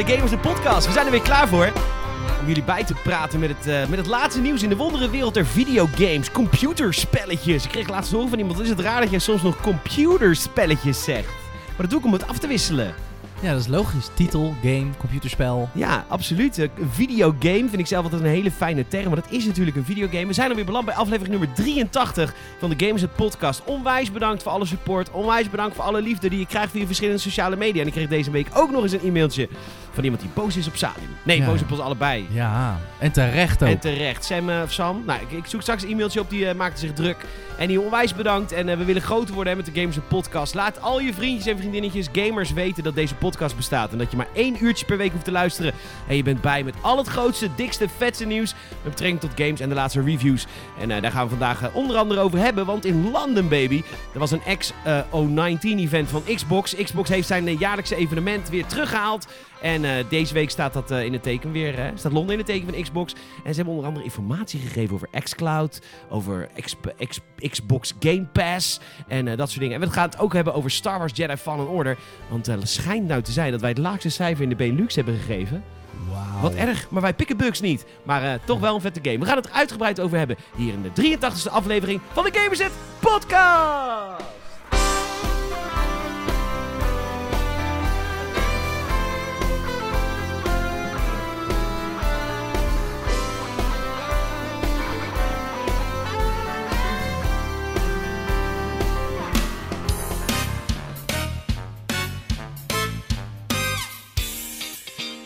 bij de Gamers de Podcast. We zijn er weer klaar voor om jullie bij te praten met het, eh, met het laatste nieuws in de wondere wereld der videogames, computerspelletjes. Ik kreeg laatst horen van iemand, wat is het raar dat jij soms nog computerspelletjes zegt. Maar dat doe ik om het af te wisselen. Ja, dat is logisch. Titel, game, computerspel. Ja, absoluut. Eh, Een videogame vind ik zelf altijd een hele fijne term, maar dat is natuurlijk een videogame. We zijn alweer beland bij aflevering nummer 83 van de Gamers het Podcast. Onwijs bedankt voor alle support, onwijs bedankt voor alle liefde die je krijgt via verschillende sociale media. En ik kreeg deze week ook nog eens een e-mailtje van iemand die boos is op Salim. Nee, Ja. boos op ons allebei. Ja, en terecht ook. En terecht. Sam eh, of Sam. Nou, ik, ik zoek straks een e-mailtje op. Die eh, maakte zich druk. En die onwijs bedankt. En eh, we willen groter worden hè, met de Gamers Podcast. Laat al je vriendjes en vriendinnetjes gamers weten dat deze podcast bestaat. En dat je maar één uurtje per week hoeft te luisteren. En je bent bij met al het grootste, dikste, vetste nieuws. Met betrekking tot games en de laatste reviews. En eh, daar gaan we vandaag eh, onder andere over hebben. Want in London, baby, er was een X-O19-event van Xbox. Xbox heeft zijn eh, jaarlijkse evenement weer teruggehaald. En eh, deze week staat dat eh, in het teken weer, hè, staat Londen in het teken van Xbox. En ze hebben onder andere informatie gegeven over xCloud, over Xp- X- Xbox Game Pass en eh, dat soort dingen. En we gaan het ook hebben over Star Wars Jedi Fallen Order. Want het schijnt nou te zijn dat wij het laagste cijfer in de Benelux hebben gegeven. Wauw. Wat erg, maar wij pikken bugs niet. Maar toch wel een vette game. We gaan het er uitgebreid over hebben hier in de 83e aflevering van de Gamerset Podcast.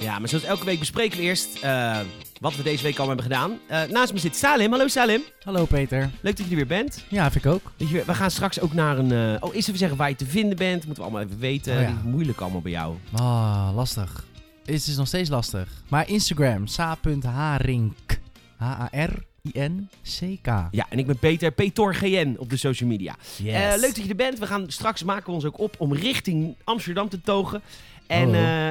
Ja, maar zoals elke week bespreken we eerst eh, wat we deze week al hebben gedaan. Eh, naast me zit Salim. Hallo Salim. Hallo Peter. Leuk dat je er weer bent. Ja, vind ik ook. We gaan straks ook naar een... eh, oh, eerst even zeggen waar je te vinden bent. Moeten we allemaal even weten. Oh ja. Moeilijk allemaal bij jou. Ah, lastig. Het is nog steeds lastig. Maar Instagram, sa.harink. H-A-R-I-N-C-K. Ja, en ik ben Peter, PetorGN op de social media. Yes. Leuk dat je er bent. We gaan straks maken we ons ook op om richting Amsterdam te togen. En, Oh. eh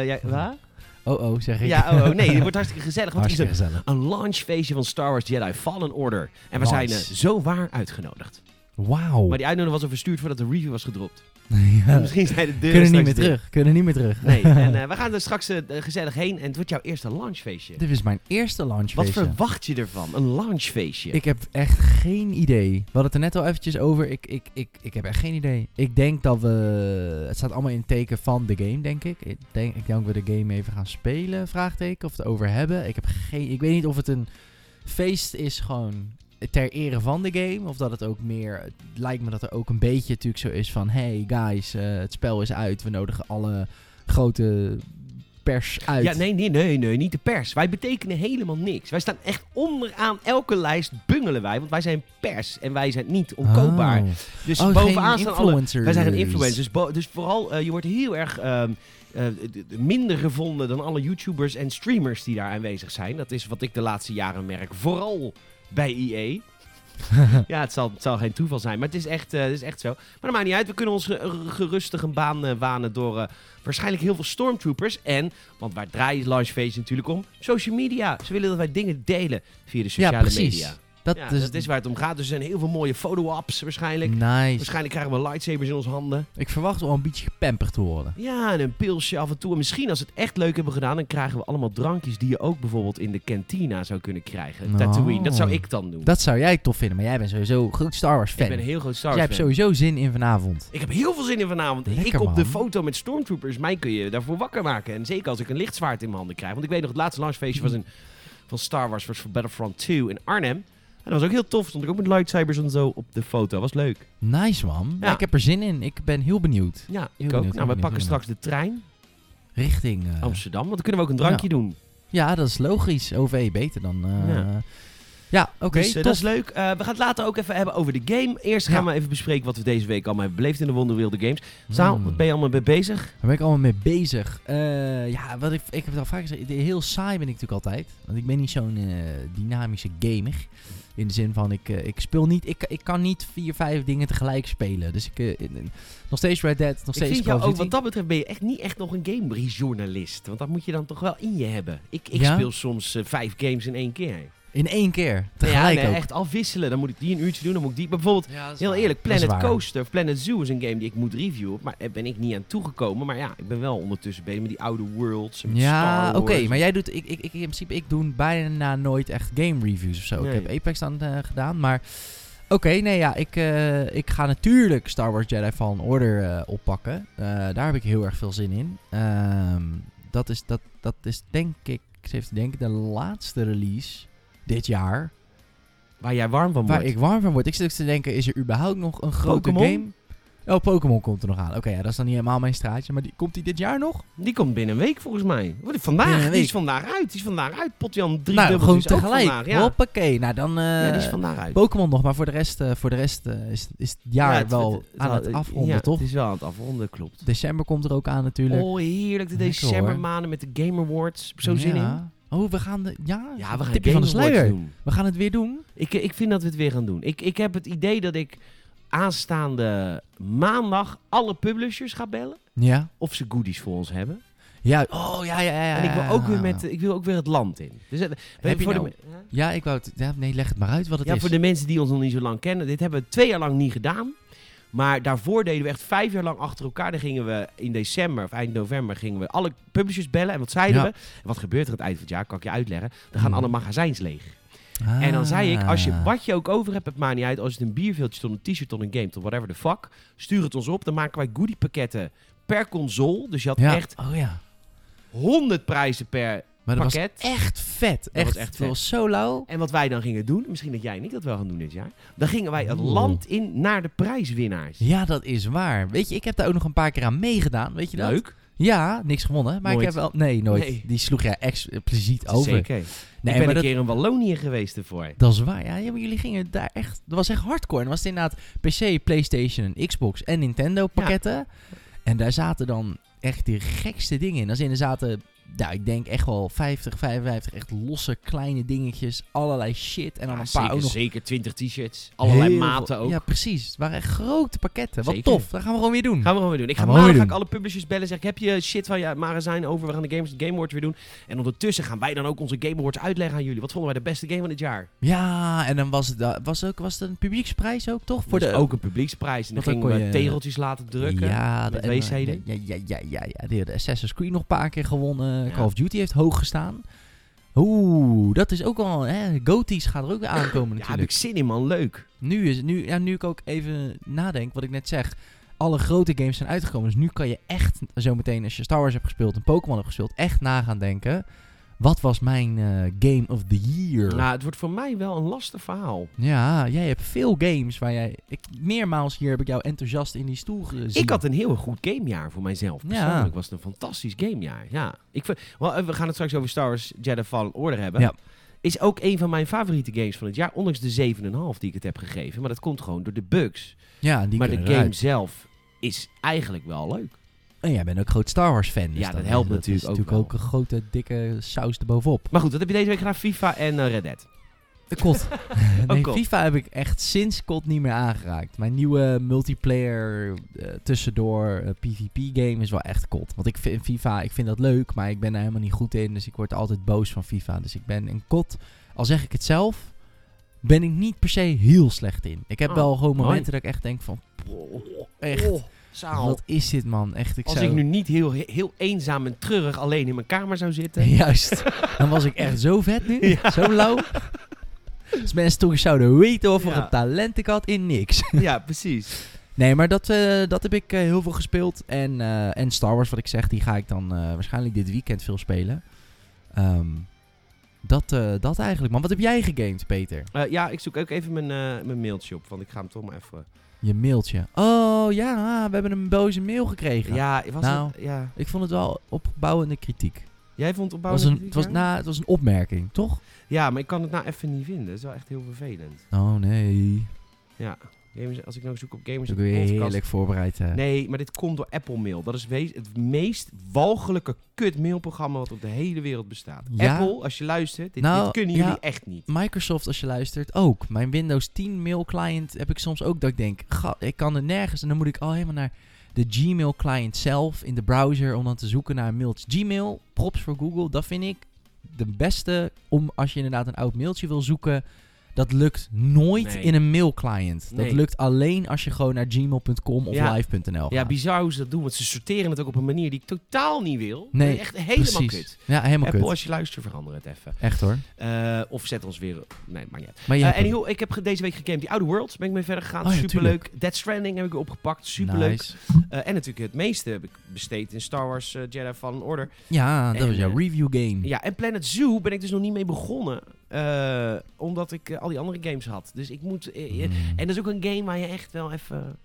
eh ja, wat? Oh, oh, zeg ik. Ja, oh, oh, nee, het wordt hartstikke gezellig. Want het is Hartstikke een, gezellig. een launchfeestje van Star Wars Jedi Fallen Order. En we zijn eh, zo waar uitgenodigd. Wauw. Maar die uitnodiging was al verstuurd voordat de review was gedropt. Ja. Misschien zijn de deuren Kunnen niet meer terug. Kunnen niet meer terug. Nee, en eh, we gaan er straks eh, gezellig heen. En het wordt jouw eerste launchfeestje. Dit is mijn eerste Wat launchfeestje. verwacht je ervan? Een launchfeestje? Ik heb echt geen idee. We hadden het er net al eventjes over. Ik, ik, ik, ik heb echt geen idee. Ik denk dat we... Het staat allemaal in het teken van de game, denk ik. Ik denk, ik denk dat we de game even gaan spelen, vraagteken. Of het over hebben. Ik heb geen... Ik weet niet of het een feest is gewoon ter ere van de game. Of dat het ook meer... Het lijkt me dat er ook een beetje natuurlijk zo is van... Hey guys, eh, het spel is uit. We nodigen alle grote pers uit. Ja, nee, nee, nee, nee, niet de pers. Wij betekenen helemaal niks. Wij staan echt onderaan elke lijst bungelen wij. Want wij zijn pers en wij zijn niet onkoopbaar. Oh. Dus Oh, bovenaan staan alle... influencers. Wij zijn geen influencers. bo- Dus vooral, eh, je wordt heel erg ehm, eh, minder gevonden dan alle YouTubers en streamers die daar aanwezig zijn. Dat is wat ik de laatste jaren merk. Vooral bij EA. ja, het zal, het zal geen toeval zijn, maar het is echt, eh, het is echt zo. Maar dat maakt niet uit. We kunnen ons ge- gerustig een baan eh, wanen door eh, waarschijnlijk heel veel stormtroopers. En, want waar draait Launchfeest natuurlijk om? Social media. Ze willen dat wij dingen delen via de sociale precies. media. Dat, Ja, is, dat is waar het om gaat. Dus er zijn heel veel mooie foto-ops waarschijnlijk. Nice. Waarschijnlijk krijgen we lightsabers in onze handen. Ik verwacht wel een beetje gepamperd te worden. Ja, en een pilsje af en toe. En misschien als we het echt leuk hebben gedaan, dan krijgen we allemaal drankjes die je ook bijvoorbeeld in de cantina zou kunnen krijgen. Oh. Tatooine, dat zou ik dan doen. Dat zou jij tof vinden, maar jij bent sowieso een groot Star Wars fan. ik ben een heel groot Star Dus Wars jij hebt fan. sowieso zin in vanavond. Ik heb heel veel zin in vanavond. Lekker, ik op de foto met Stormtroopers, mij kun je daarvoor wakker maken. En zeker als ik een lichtzwaard in mijn handen krijg. Want ik weet nog, het laatste launchfeestje was in, van Star Wars was voor Battlefront 2 in Arnhem. En dat was ook heel tof. Stond ik ook met lightsabers en zo op de foto. Was leuk. Nice man. Ja. Ja. ik heb er zin in. Ik ben heel benieuwd. Ja, ik ook. Nou, we pakken straks de trein Richting... eh, Amsterdam. Want dan kunnen we ook een drankje doen. ja, dat is logisch. OV beter dan... eh, Ja. oké. dus eh, dat is leuk. We gaan het later ook even hebben over de game. Eerst gaan Ja. we even bespreken wat we deze week allemaal hebben beleefd in de Wonderwereld Games. Saal, Hmm. wat ben je allemaal mee bezig? Daar ben ik allemaal mee bezig. Ja, wat ik, ik heb het al vaak gezegd. Heel saai ben ik natuurlijk altijd. Want ik ben niet zo'n dynamische gamer. In de zin van, ik, eh, ik speel niet... Ik, ik kan niet vier, vijf dingen tegelijk spelen. Dus ik... eh, nog steeds Red Dead, nog Ik steeds vind jou ook, Duty. wat dat betreft ben je echt niet echt nog een gamejournalist. Want dat moet je dan toch wel in je hebben. Ik, ik Ja? speel soms eh, vijf games in één keer. In één keer. Ja, Tegelijk nee, ook. echt afwisselen. Dan moet ik die een uurtje doen, dan moet ik die... Bijvoorbeeld, Ja, heel waar. eerlijk, Planet. Coaster of Planet Zoo is een game die ik moet reviewen. Maar daar ben ik niet aan toegekomen. Maar ja, ik ben wel ondertussen bezig met die oude worlds. en met Ja, oké, maar jij doet, ik, ik, ik, in principe, ik doe bijna nooit echt game reviews of zo. Nee. Ik heb Apex dan eh, gedaan, maar oké, nee ja, ik, eh, ik ga natuurlijk Star Wars Jedi Fallen Order eh, oppakken. Eh, daar heb ik heel erg veel zin in. Ehm, dat, is, dat, dat is denk ik, ik zit even te denken, de laatste release dit jaar Waar jij warm van waar wordt. ik warm van word. Ik zit ook te denken, is er überhaupt nog een grote Pokémon? game? Oh, Pokémon komt er nog aan. Oké, ja, dat is dan niet helemaal mijn straatje, maar die, komt die dit jaar nog? Die komt binnen een week volgens mij. Vandaag, die is vandaag uit. Die is vandaag uit. Potjan drie nou, gewoon tegelijk. vandaag. Ja. Hoppakee. Nou, dan... eh, ja, die is vandaag uit. Pokémon nog, maar voor de rest, eh, voor de rest eh, is, is het jaar Ja, het- wel het- het- aan het afronden, ja, toch? het is wel aan het afronden, klopt. December komt er ook aan natuurlijk. Oh, heerlijk. De decembermaanden met de Game Awards. Zo zin in. Ja. Oh, we gaan de... Ja, Ja, we gaan tipje van de sluier. doen. We gaan het weer doen. Ik, ik vind dat we het weer gaan doen. Ik, ik heb het idee dat ik aanstaande maandag alle publishers ga bellen. Ja. Of ze goodies voor ons hebben. Ja, oh ja, ja, ja. En ik wil, ook weer ja. met, ik wil ook weer het land in. Dus, eh, we Heb je voor, nou- de, me- Ja, ik wou het... Ja, nee, leg het maar uit wat het ja, is. voor de mensen die ons nog niet zo lang kennen. Dit hebben we twee jaar lang niet gedaan. Maar daarvoor deden we echt vijf jaar lang achter elkaar. Dan gingen we in december of eind november gingen we alle publishers bellen. En wat zeiden Ja. we? En wat gebeurt er aan het eind van het jaar? Kan ik je uitleggen. Dan gaan Hmm. alle magazijns leeg. En dan zei ik, als je, Ah. wat je ook over hebt, het maakt niet uit. Als het een bierveeltje tot een t-shirt tot een game tot whatever the fuck. Stuur het ons op. Dan maken wij goodiepakketten per console. Dus je had Ja. echt Oh ja. 100 prijzen per Maar dat pakket. was echt vet. was echt, echt Dat vet. was zo lauw. En wat wij dan gingen doen, misschien dat jij en ik dat wel gaan doen dit jaar. Dan gingen wij het Oeh. land in naar de prijswinnaars. Ja, dat is waar. Weet je, ik heb daar ook nog een paar keer aan meegedaan. Weet je dat? Leuk. Ja, niks gewonnen. Maar Nooit. ik heb wel... Nee, nooit. Nee. Die sloeg jij expliciet over. Zeker. Nee, ik ben een dat, keer in Wallonië geweest ervoor. dat is waar. Ja, ja, maar jullie gingen daar echt... Dat was echt hardcore. En was het inderdaad PC, Playstation, Xbox en Nintendo pakketten. En daar zaten dan echt de gekste dingen in. Als in er zaten... Nou, ik denk echt wel 50, 55 echt losse kleine dingetjes. Allerlei shit. En dan Ja, een paar zeker, ook nog zeker 20 t-shirts. Allerlei heel maten veel- ook. Ja, precies. Het waren echt grote pakketten. Wat Zeker. tof. Dat gaan we gewoon weer doen. Gaan we gewoon weer doen. Ik ga Gaan maandag ga ik alle publishers bellen. Zeg ik, heb je shit van je magazijn over? We gaan de Games, Game Awards weer doen. En ondertussen gaan wij dan ook onze Game Awards uitleggen aan jullie. Wat vonden wij de beste game van dit jaar? Ja, en dan was het, da- was ook, was het een publieksprijs ook, toch? Voor de, ook een publieksprijs. En dan gingen we je- tegeltjes laten drukken. Ja, de- wc'den. Ja, ja, ja, ja, ja. Die had Assassin's Creed nog een paar keer gewonnen. Ja. Call of Duty heeft hoog gestaan. Oeh, dat is ook wel... Hè, Goties gaat er ook weer aankomen Ja, heb natuurlijk. ik zin in man. Leuk. Nu, is, nu, ja, nu ik ook even nadenk, wat ik net zeg. Alle grote games zijn uitgekomen. Dus nu kan je echt zometeen, als je Star Wars hebt gespeeld en Pokémon hebt gespeeld, echt na gaan denken. Wat was mijn eh, Game of the Year? Nou, het wordt voor mij wel een lastig verhaal. Ja, jij hebt veel games waar jij... Ik, meermaals hier heb ik jou enthousiast in die stoel gezien. Ik had een heel goed gamejaar voor mijzelf. Ja. Persoonlijk was het een fantastisch gamejaar. Ja. Ik, vind- eh, we gaan het straks over Star Wars Jedi Fallen Order hebben. Ja. Is ook een van mijn favoriete games van het jaar. Ondanks de 7,5 die ik het heb gegeven. Maar dat komt gewoon door de bugs. Ja, die maar de game zelf is eigenlijk wel leuk. En jij bent ook groot Star Wars fan. Dus Ja, dat dan- helpt natuurlijk ook natuurlijk ook een grote, dikke saus erbovenop. Maar goed, wat heb je deze week gedaan? FIFA en eh, Red Dead. Kot. nee, kot. FIFA heb ik echt sinds kot niet meer aangeraakt. Mijn nieuwe multiplayer eh, tussendoor eh, PvP game is wel echt kot. Want ik vind FIFA, ik vind dat leuk, maar ik ben daar helemaal niet goed in. Dus ik word altijd boos van FIFA. Dus ik ben een kot, al zeg ik het zelf, ben ik niet per se heel slecht in. Ik heb Oh, wel gewoon momenten dat ik echt denk van, echt, Oh, zaal. wat is dit man? Echt, ik Als zou... ik nu niet heel, heel eenzaam en treurig alleen in mijn kamer zou zitten. Juist. Dan was ik echt zo vet nu. Ja. Zo lauw. Als mensen toch zouden weten of Ja. een talent ik had in niks. ja, precies. Nee, maar dat, eh, dat heb ik eh, heel veel gespeeld. En, eh, en Star Wars, wat ik zeg, die ga ik dan waarschijnlijk dit weekend veel spelen. Ehm, dat, dat eigenlijk. Maar wat heb jij gegamed, Peter? Ja, ik zoek ook even mijn, mijn mailtje op. Want ik ga hem toch maar even... Je mailtje. Oh ja, we hebben een boze mail gekregen. Ja, was Nou. het... Ja. Ik vond het wel opbouwende kritiek. Jij vond het Het opbouwend? was een, het, was, nou, het was een opmerking, toch? Ja, maar ik kan het nou even niet vinden. Dat is wel echt heel vervelend. Oh nee. Ja. Gamers, als ik nou zoek op Gamers Dat de je podcast... heerlijk voorbereid. eh. Nee, maar dit komt door Apple Mail. Dat is het meest walgelijke kut mailprogramma wat op de hele wereld bestaat. Ja? Apple, als je luistert, dit, Nou, dit kunnen ja. jullie echt niet. Microsoft, als je luistert, ook. Mijn Windows 10 mail client heb ik soms ook dat ik denk, "Ga, ik kan er nergens. En dan moet ik al helemaal naar de Gmail client zelf in de browser om dan te zoeken naar mails. Gmail, props voor Google, dat vind ik de beste om als je inderdaad een oud mailtje wil zoeken. Dat lukt nooit Nee. in een mailclient. Dat Nee. lukt alleen als je gewoon naar gmail.com of Ja. live.nl Ja, gaat. bizar hoe ze dat doen, want ze sorteren het ook op een manier die ik totaal niet wil. Nee, echt helemaal Precies. kut. Ja, helemaal Apple, kut. als je luistert, verander het even. Echt hoor. Eh, of zet ons weer... Nee, maakt niet uit. Maar je Eh, hem. anyhow, ik heb deze week gegamed die Outer Worlds. Ben ik mee verder gegaan. Oh ja, Superleuk. Dead Stranding heb ik weer opgepakt. Superleuk. Nice. Eh, en natuurlijk het meeste heb ik besteed in Star Wars Jedi Fallen Order. Ja, dat En, was jouw review game. Ja, en Planet Zoo ben ik dus nog niet mee begonnen. Eh, omdat ik eh, al die andere games had. Dus ik moet... eh, eh, Mm. En dat is ook een game waar je echt wel even...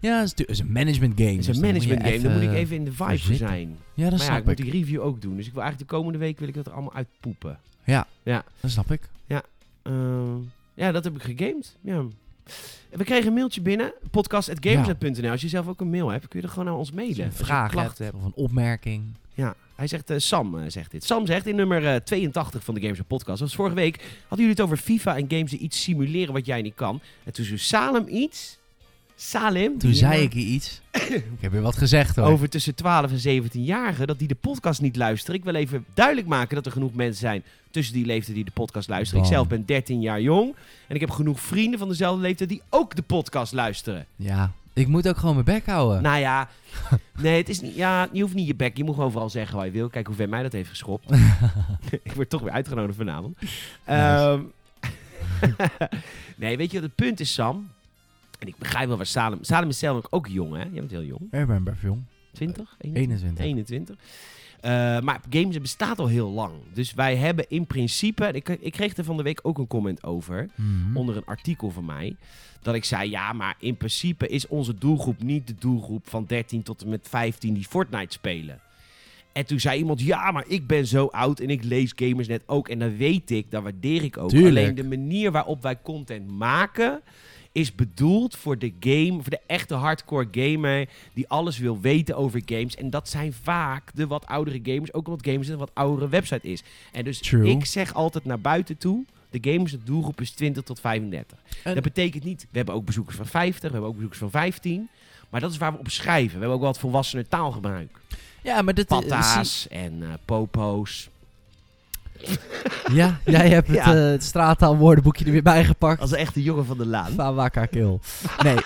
Ja, het is, een management game. Het is dus een dan management game. Daar moet ik even- in de vibe voor zijn. Ja, dat maar ja, snap ik moet ik. die review ook doen. Dus ik wil eigenlijk de komende week wil ik dat er allemaal uitpoepen. Dat snap ik. Eh, ja, dat heb ik gegamed. Ja. We kregen een mailtje binnen. Podcast.gamersnet.nl. Als je zelf ook een mail hebt, kun je er gewoon naar ons mailen. Een vraag hebt of een opmerking. Ja, hij zegt, eh, Sam eh, zegt dit. Sam zegt in nummer eh, 82 van de Games Podcast. Dat was vorige week. Hadden jullie het over FIFA en games die iets simuleren wat jij niet kan. En toen zei Salem iets. Salim. Toen zei ik iets. ik heb weer wat gezegd hoor. Over tussen 12 en 17-jarigen, dat die de podcast niet luisteren. Ik wil even duidelijk maken dat er genoeg mensen zijn tussen die leeftijd die de podcast luisteren. Ik Bam. zelf ben 13 jaar jong. En ik heb genoeg vrienden van dezelfde leeftijd die ook de podcast luisteren. Ja, ik moet ook gewoon mijn bek houden. Nou ja, nee, het is niet, ja, je hoeft niet je bek. Je moet gewoon vooral zeggen wat je wil. Kijk hoe ver mij dat heeft geschopt. ik word toch weer uitgenodigd vanavond. Ehm, nee, weet je wat het punt is, Sam? En ik begrijp wel waar Salem... Salem is zelf ook jong, hè? Je bent heel jong. Ik ben best jong. 20? 21. 21. Eh, maar games bestaat al heel lang. Dus wij hebben in principe... Ik, ik kreeg er van de week ook een comment over. Mhm. Onder een artikel van mij. Dat ik zei, ja, maar in principe is onze doelgroep niet de doelgroep van 13 tot en met 15 die Fortnite spelen. En toen zei iemand, ja, maar ik ben zo oud en ik lees gamers net ook. En dat weet ik, dat waardeer ik ook. Tuurlijk. Alleen de manier waarop wij content maken is bedoeld voor de game, voor de echte hardcore gamer die alles wil weten over games. En dat zijn vaak de wat oudere gamers, ook omdat gamers een wat oudere website is. En dus True. ik zeg altijd naar buiten toe, de gamers, de doelgroep is 20 tot 35. En- Dat betekent niet, we hebben ook bezoekers van 50, we hebben ook bezoekers van 15. Maar dat is waar we op schrijven. We hebben ook wat volwassener taalgebruik. Ja, maar dat... Patta's en eh, popo's. Ja, jij hebt het, het straattaalwoordenboekje er weer bijgepakt. Als een echte jongen van de laan. Fawaka kill. Nee,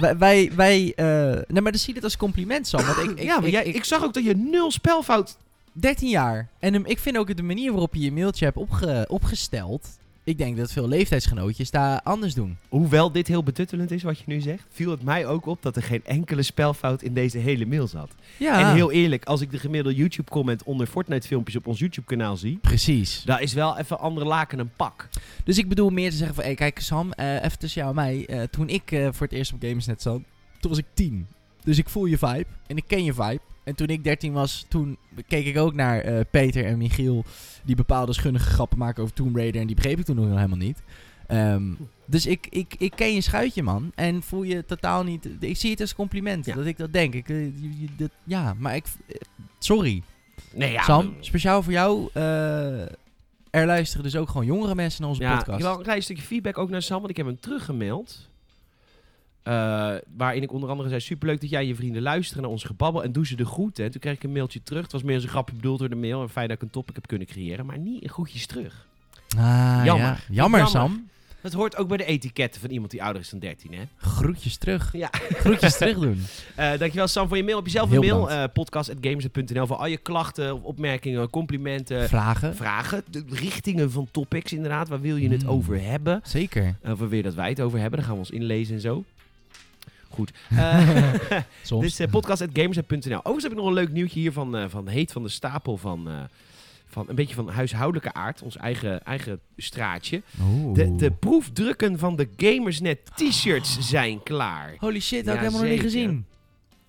wij... wij, wij eh, nee, maar dan zie je dit als compliment, Sam. Want ik, ik, ja, maar ik, jij, ik- ik zag ook dat je nul spelfout... 13 jaar. En hem- ik vind ook de manier waarop je je mailtje hebt opge, opgesteld... Ik denk dat veel leeftijdsgenootjes daar anders doen. Hoewel dit heel betuttelend is wat je nu zegt, viel het mij ook op dat er geen enkele spelfout in deze hele mail zat. Ja, En heel eerlijk, als ik de gemiddelde YouTube-comment onder Fortnite-filmpjes op ons YouTube-kanaal zie, precies. daar is wel even andere laken een pak. Dus ik bedoel meer te zeggen van... Hey, kijk Sam, eh, even tussen jou en mij. eh, toen ik eh, voor het eerst op Gamersnet zat, toen was ik 10. Dus ik voel je vibe. En ik ken je vibe. En toen ik 13 was, toen keek ik ook naar eh, Peter en Michiel... die bepaalde schunnige grappen maken over Tomb Raider... en die begreep ik toen nog helemaal niet. Ehm, dus ik, ik, ik ken je schuitje, man. En voel je totaal niet... Ik zie het als compliment, Ja. dat ik dat denk. Ik, eh, dat, ja, maar ik... eh, Sorry. Nee, ja, Sam, speciaal voor jou... eh, er luisteren dus ook gewoon jongere mensen naar onze Ja, podcast. ik wil een klein stukje feedback ook naar Sam, want ik heb hem teruggemaild. Eh, waarin ik onder andere zei, superleuk dat jij en je vrienden luisteren naar ons gebabbel en doe ze de groeten. En toen kreeg ik een mailtje terug. Het was meer als een grapje bedoeld door de mail. En fijn dat ik een topic heb kunnen creëren, maar niet een groetjes terug. Ah, Jammer. ja. Jammer, Jammer. Sam. Dat hoort ook bij de etiketten van iemand die ouder is dan 13, hè? Groetjes terug. Ja. Groetjes terug doen. Eh, dankjewel Sam voor je mail. Heb je zelf Heel een mail? bedankt. eh podcast.gamers.nl voor al je klachten, of opmerkingen, complimenten, Vragen? vragen. De richtingen van topics inderdaad. Waar wil je het Mm. over hebben? Zeker. Of waar wil je dat wij het over hebben? Dan gaan we ons inlezen en zo. Goed. Eh, Soms. Dit is uh, podcast.gamers.nl. Overigens heb ik nog een leuk nieuwtje hier van, eh, van Heet van de Stapel van, van een beetje van huishoudelijke aard. Ons eigen, eigen straatje. De, de proefdrukken van de Gamersnet t-shirts zijn klaar. Holy shit, dat Ja, heb ik helemaal nog niet gezien.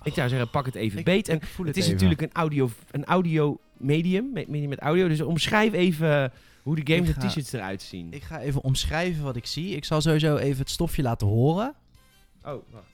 Ik zou zeggen, pak het even Ik- beet. En het het is even. natuurlijk een audio, een audio medium, me- medium met audio. Dus omschrijf even hoe de Gamersnet Ik ga- t-shirts eruit zien. Ik ga even omschrijven wat ik zie. Ik zal sowieso even het stofje laten horen. Oh, wacht.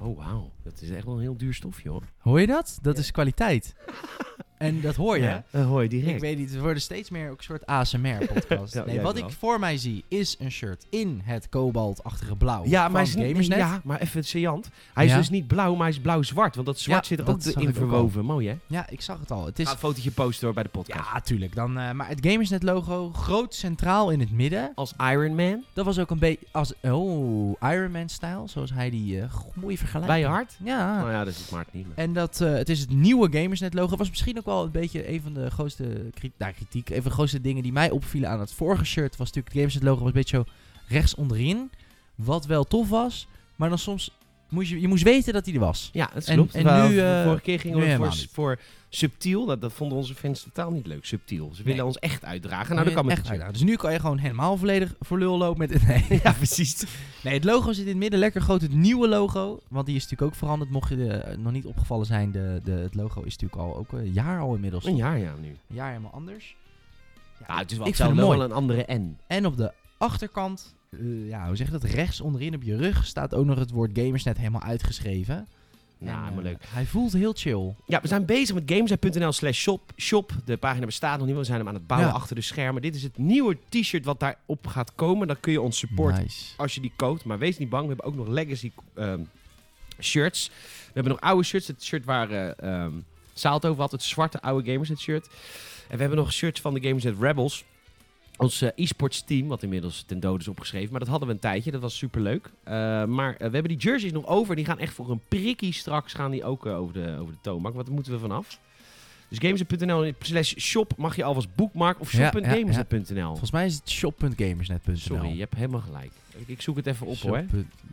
Oh, wauw. Dat is echt wel een heel duur stofje, hoor. Hoor je dat? Dat Ja. is kwaliteit. En dat hoor je. Ja, dat hoor je direct. Ik weet niet, we worden steeds meer ook een soort ASMR-podcast. Ja, nee, wat wel. ik voor mij zie is een shirt in het kobaltachtige blauw Ja, van maar, is niet, Gamersnet. ja, maar even saillant. Hij is dus niet blauw, maar hij is blauw-zwart. Want dat zwart zit er ook in ook verwoven. Mooi, hè? Ja, ik zag het al. Het is, ga een fotootje posten hoor, bij de podcast. ja, tuurlijk. Dan, eh, maar het Gamersnet-logo, groot centraal in het midden. Als Iron Man, Dat was ook een beetje als, oh, Iron Man-stijl, zoals hij die uh, mooie vergelijking. bij je hart. Ja. Nou ja, dat is het Maart niet meer. En dat, eh, het is het nieuwe Gamersnet-logo. Was misschien ook wel een beetje een van de grootste nou, kritiek. Een van de grootste dingen die mij opvielen aan het vorige shirt. Was natuurlijk het Gamersnet-logo was een beetje zo rechts onderin. Wat wel tof was. Maar dan soms moest je, je moest weten dat hij er was. Ja, dat En- klopt. en Wel, nu, de eh, vorige keer gingen we voor, voor subtiel. Dat, dat vonden onze fans totaal niet leuk. Subtiel. Ze willen Nee. ons echt uitdragen. Nou, dat kan echt dit uitdagen. Dus nu kan je gewoon helemaal volledig voor lul lopen met... Nee, Ja, precies. nee, het logo zit in het midden lekker groot. Het nieuwe logo, want die is natuurlijk ook veranderd. Mocht je de, eh, nog niet opgevallen zijn, de, de, het logo is natuurlijk al ook een jaar al inmiddels. Een jaar, ja, nu. Een jaar helemaal anders. Ja, het is wel ik vind wel mooi. een andere N. En op de achterkant, eh, ja, hoe zeg je dat? Rechts onderin op je rug staat ook nog het woord Gamersnet helemaal uitgeschreven. Ja, En, helemaal eh, leuk. Hij voelt heel chill. Ja, we zijn bezig met games.nl slash shop. shop. De pagina bestaat nog niet, we zijn hem aan het bouwen Ja. achter de schermen. Dit is het nieuwe t-shirt wat daarop gaat komen. Dan kun je ons supporten Nice. als je die koopt. Maar wees niet bang, we hebben ook nog legacy ehm, shirts. We hebben nog oude shirts. Het shirt waar ehm Saalt over had, het zwarte oude Gamersnet shirt. En we hebben nog shirts van de Gamersnet Rebels. Ons eh, e-sports team, wat inmiddels ten dode is opgeschreven. Maar dat hadden we een tijdje, dat was superleuk. Eh maar eh, we hebben die jerseys nog over. Die gaan echt voor een prikkie straks gaan die ook over, de, over de toonbank. Wat moeten we vanaf? Dus gamersnet.nl slash shop mag je alvast boekmarken. Of Ja, ja, shop.gamersnet.nl. Volgens mij is het shop.gamersnet.nl. Sorry, je hebt helemaal gelijk. Ik, ik zoek het even op hoor.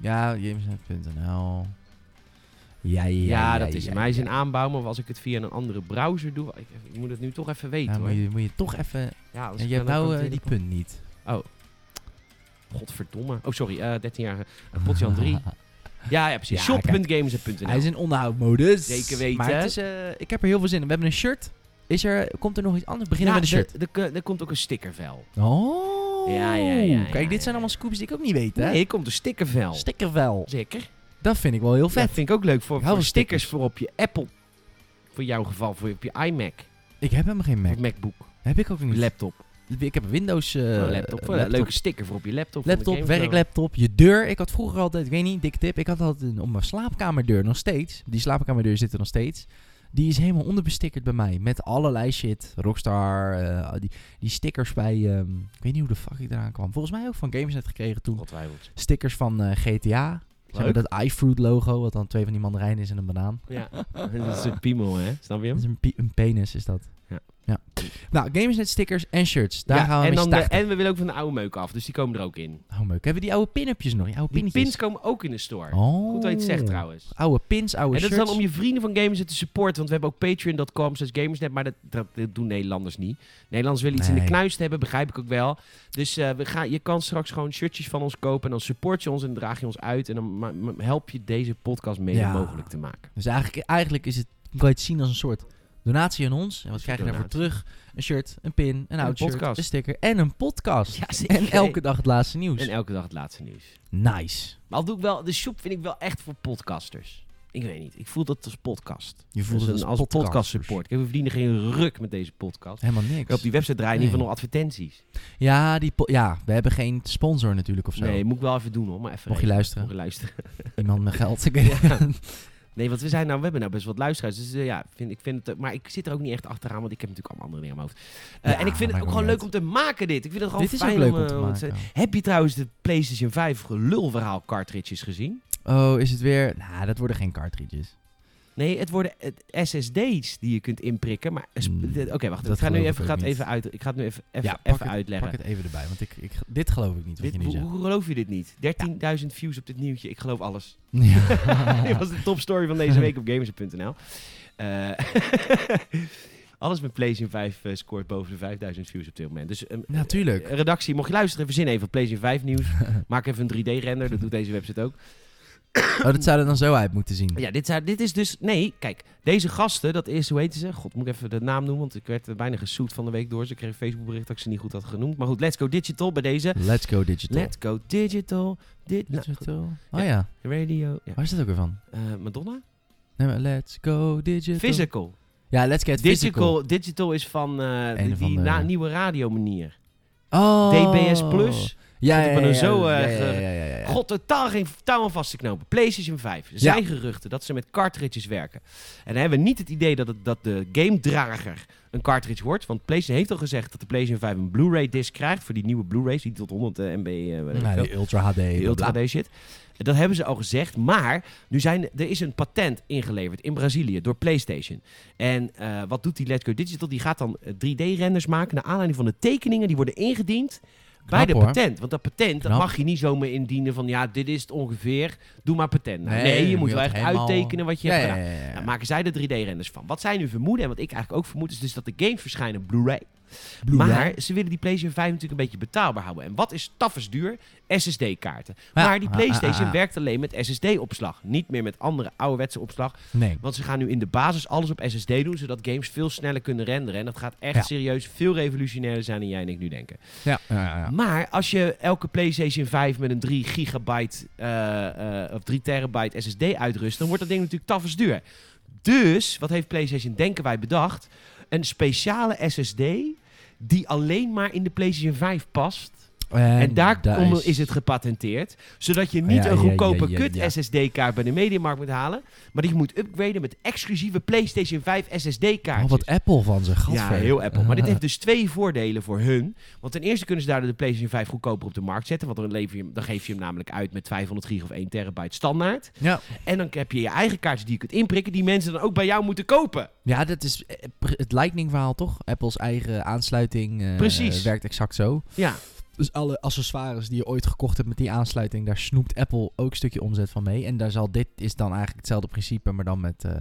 Ja, gamersnet.nl. Ja, ja, Ja, ja, dat is hem. Hij is aanbouw, maar als ik het via een andere browser doe... Ik, ik moet het nu toch even weten Ja, hoor. moet, je, moet je toch even... Ja, En je hebt nou eh, die punt niet. Godverdomme. Oh, sorry. eh 13-jarige uh, Potjan 3. Ja, ja, precies. Ja, Shop.games.nl Hij is in onderhoudmodus. Zeker weten. Maar het is, eh, ik heb er heel veel zin in. We hebben een shirt. Is er, komt er nog iets anders? Beginnen ja, met een shirt. Er komt ook een stickervel. Oh. Ja, ja, ja, ja, Kijk, dit ja. zijn allemaal scoops die ik ook niet weet, hè? Nee, er komt een stickervel. Stickervel. Zeker. Dat vind ik wel heel Vet. vet. vind ik ook leuk voor, hou voor van stickers stickers. voor op je Apple. Voor jouw geval, voor op je iMac. Ik heb helemaal geen Mac. Of MacBook. Heb ik ook niet. laptop. ik heb een Windows eh, Oh, laptop. Voor Een leuke sticker voor op je laptop. van de Laptop, werklaptop, je deur. Ik had vroeger altijd, ik weet niet, dikke tip. Ik had altijd een, op mijn slaapkamerdeur nog steeds. Die slaapkamerdeur zit er nog steeds. Die is helemaal onderbestickerd bij mij. Met allerlei shit. Rockstar, eh, die, die stickers bij, ehm, ik weet niet hoe de fuck ik eraan kwam. Volgens mij ook van Gamersnet gekregen toen. Ongetwijfeld. Stickers van eh, GTA. Zeg maar Leuk. dat iFruit logo, wat dan twee van die mandarijnen is en een banaan. Ja. dat is een piemel, hè? Snap je Dat hem? is een, een penis, is dat. Nou, Gamersnet stickers en shirts. Daar Ja, gaan we en, dan de, en we willen ook van de oude meuk af, dus die komen er ook in. Oh, leuk. Hebben we die oude pin-upjes nog? Die oude Die pinnetjes? pins komen ook in de store. Oh. Goed dat je het zegt trouwens. Oude pins, oude En dat is shirts. dan om je vrienden van Gamersnet te supporten. Want we hebben ook patreon.com slash Gamersnet. Maar dat, dat, dat doen Nederlanders niet. Nederlanders willen iets in de knuist hebben, begrijp ik ook wel. Dus eh, we gaan, je kan straks gewoon shirtjes van ons kopen. En dan support je ons en draag je ons uit. En dan help je deze podcast mede Ja. mogelijk te maken. Dus eigenlijk, eigenlijk is het, kan je het zien als een soort donatie aan ons. En wat krijg je daarvoor terug? Een shirt, een pin, een oud shirt, podcast. een sticker en een podcast. Ja, zeker. en elke dag het laatste nieuws. En elke dag het laatste nieuws. nice. Maar al doe ik wel, de shop vind ik wel echt voor podcasters. Ik weet niet. Ik voel dat als podcast. Je voelt Dus het een- als, als podcast podcast support. Kijk, we verdienen geen ruk met deze podcast. Helemaal niks. Op die website draaien in ieder geval Nee. nog advertenties. Ja, die ja, we hebben geen sponsor natuurlijk of zo. Nee, moet ik wel even doen hoor. Maar even Mocht je luisteren. Mocht je luisteren. Iemand met geld. Ik Ja. Nee, want we, zijn nou, we hebben nou best wat luisteraars. Dus eh, ja, vind, ik vind het, eh, maar ik zit er ook niet echt achteraan, want ik heb natuurlijk allemaal andere dingen in mijn hoofd. Eh, Ja, en ik vind het ook gewoon leuk om te maken dit. Ik vind het gewoon Dit is ook fijn leuk om, om te eh, maken. Heb je trouwens de PlayStation 5 gelulverhaal cartridges gezien? Oh, is het weer... Nou, dat worden geen cartridges. Nee, het worden SSD's die je kunt inprikken. Maar Mm, dit- Oké, wacht. Ik ga, nu even, ook ga het niet. even uit, ik ga het nu even, even, Ja, even het- uitleggen. Pak het even erbij, want ik, ik, dit geloof ik niet wat Dit, je nu hoe, geloof je dit niet? 13.000 views op dit nieuwtje. Ik geloof alles. Ja. dit was de topstory van deze week op Gamers.nl. Eh, alles met PlayStation 5 eh, scoort boven de 5000 views op dit moment. Dus ehm, Natuurlijk. eh, redactie, mocht je luisteren, verzin even op PlayStation 5 nieuws. Maak even een 3D-render, dat doet deze website ook. Oh, dat zou er dan zo uit moeten zien. Ja, dit, zou, dit is dus... Nee, kijk, deze gasten, dat is, hoe heten ze? God, moet ik even de naam noemen, want ik werd bijna gesoet van de week door. Ze kregen een Facebook bericht dat ik ze niet goed had genoemd. Maar goed, Let's Go Digital bij deze. Let's go digital. Let's Go Digital. Dit, nou, digital. Oh ja. radio. Ja. Waar is dat ook weer van? Eh, Madonna? Nee, maar let's go digital. Physical. Ja, Let's Get Physical. Digital, digital is van eh, die, na, nieuwe radiomanier. Oh. DBS Plus. Ja, ja, ja, zo, eh. God, totaal geen touw aan vast te knopen. PlayStation 5. Er zijn geruchten dat ze met cartridges werken. En dan hebben we niet het idee dat, het, dat de gamedrager een cartridge wordt. Want PlayStation heeft al gezegd dat de PlayStation 5 een Blu-ray disc krijgt voor die nieuwe Blu-rays. Die tot 100 MB, eh, ik Nee, Ultra HD. Ultra. HD shit. Dat hebben ze al gezegd. Maar nu zijn, er is een patent ingeleverd in Brazilië door PlayStation. En eh, wat doet die Let's Go Digital? Die gaat dan eh, 3D-renders maken naar aanleiding van de tekeningen die worden ingediend. Bij de hoor. patent. Want dat patent dat mag je niet zomaar indienen van ja, dit is het ongeveer. Doe maar patent. Nou, Nee, nee, je moet wel echt helemaal- uittekenen wat je Ja, hebt gedaan. ja, ja, ja. Nou, maken zij de 3D-renders van. Wat zij nu vermoeden, en wat ik eigenlijk ook vermoed, is dus dat de games verschijnen Blu-ray. Maar ze willen die PlayStation 5 natuurlijk een beetje betaalbaar houden. En wat is tafels duur? SSD-kaarten. Ja. Maar die Ah, PlayStation ah, ah, ah. werkt alleen met SSD-opslag. Niet meer met andere ouderwetse opslag. Nee. Want ze gaan nu in de basis alles op SSD doen, zodat games veel sneller kunnen renderen. En dat gaat echt Ja. serieus veel revolutionairder zijn dan jij en ik nu denken. Ja, ja, ja, ja. Maar als je elke PlayStation 5 met een 3 gigabyte eh, eh, of 3 terabyte SSD uitrust, dan wordt dat ding natuurlijk tafels duur. Dus, wat heeft PlayStation denken wij bedacht? Een speciale SSD die alleen maar in de PlayStation 5 past. En daarom daar is... het gepatenteerd. Zodat je niet Ja, een goedkope ja, ja, kut. SSD-kaart bij de Mediamarkt moet halen. Maar die je moet upgraden met exclusieve PlayStation 5 SSD-kaartjes. Oh, wat Apple van ze, Ja, heel Apple. Maar dit heeft dus twee voordelen voor hun. Want ten eerste kunnen ze daardoor de PlayStation 5 goedkoper op de markt zetten. Want dan, lever je, dan geef je hem namelijk uit met 500 gig of 1 terabyte standaard. Ja. En dan heb je je eigen kaartjes die je kunt inprikken, die mensen dan ook bij jou moeten kopen. ja, dat is eh, het Lightning verhaal toch? Apples eigen aansluiting eh, Precies. werkt exact zo. Ja, Dus alle accessoires die je ooit gekocht hebt met die aansluiting, daar snoept Apple ook een stukje omzet van mee. En daar zal dit is dan eigenlijk hetzelfde principe, maar dan met. eh,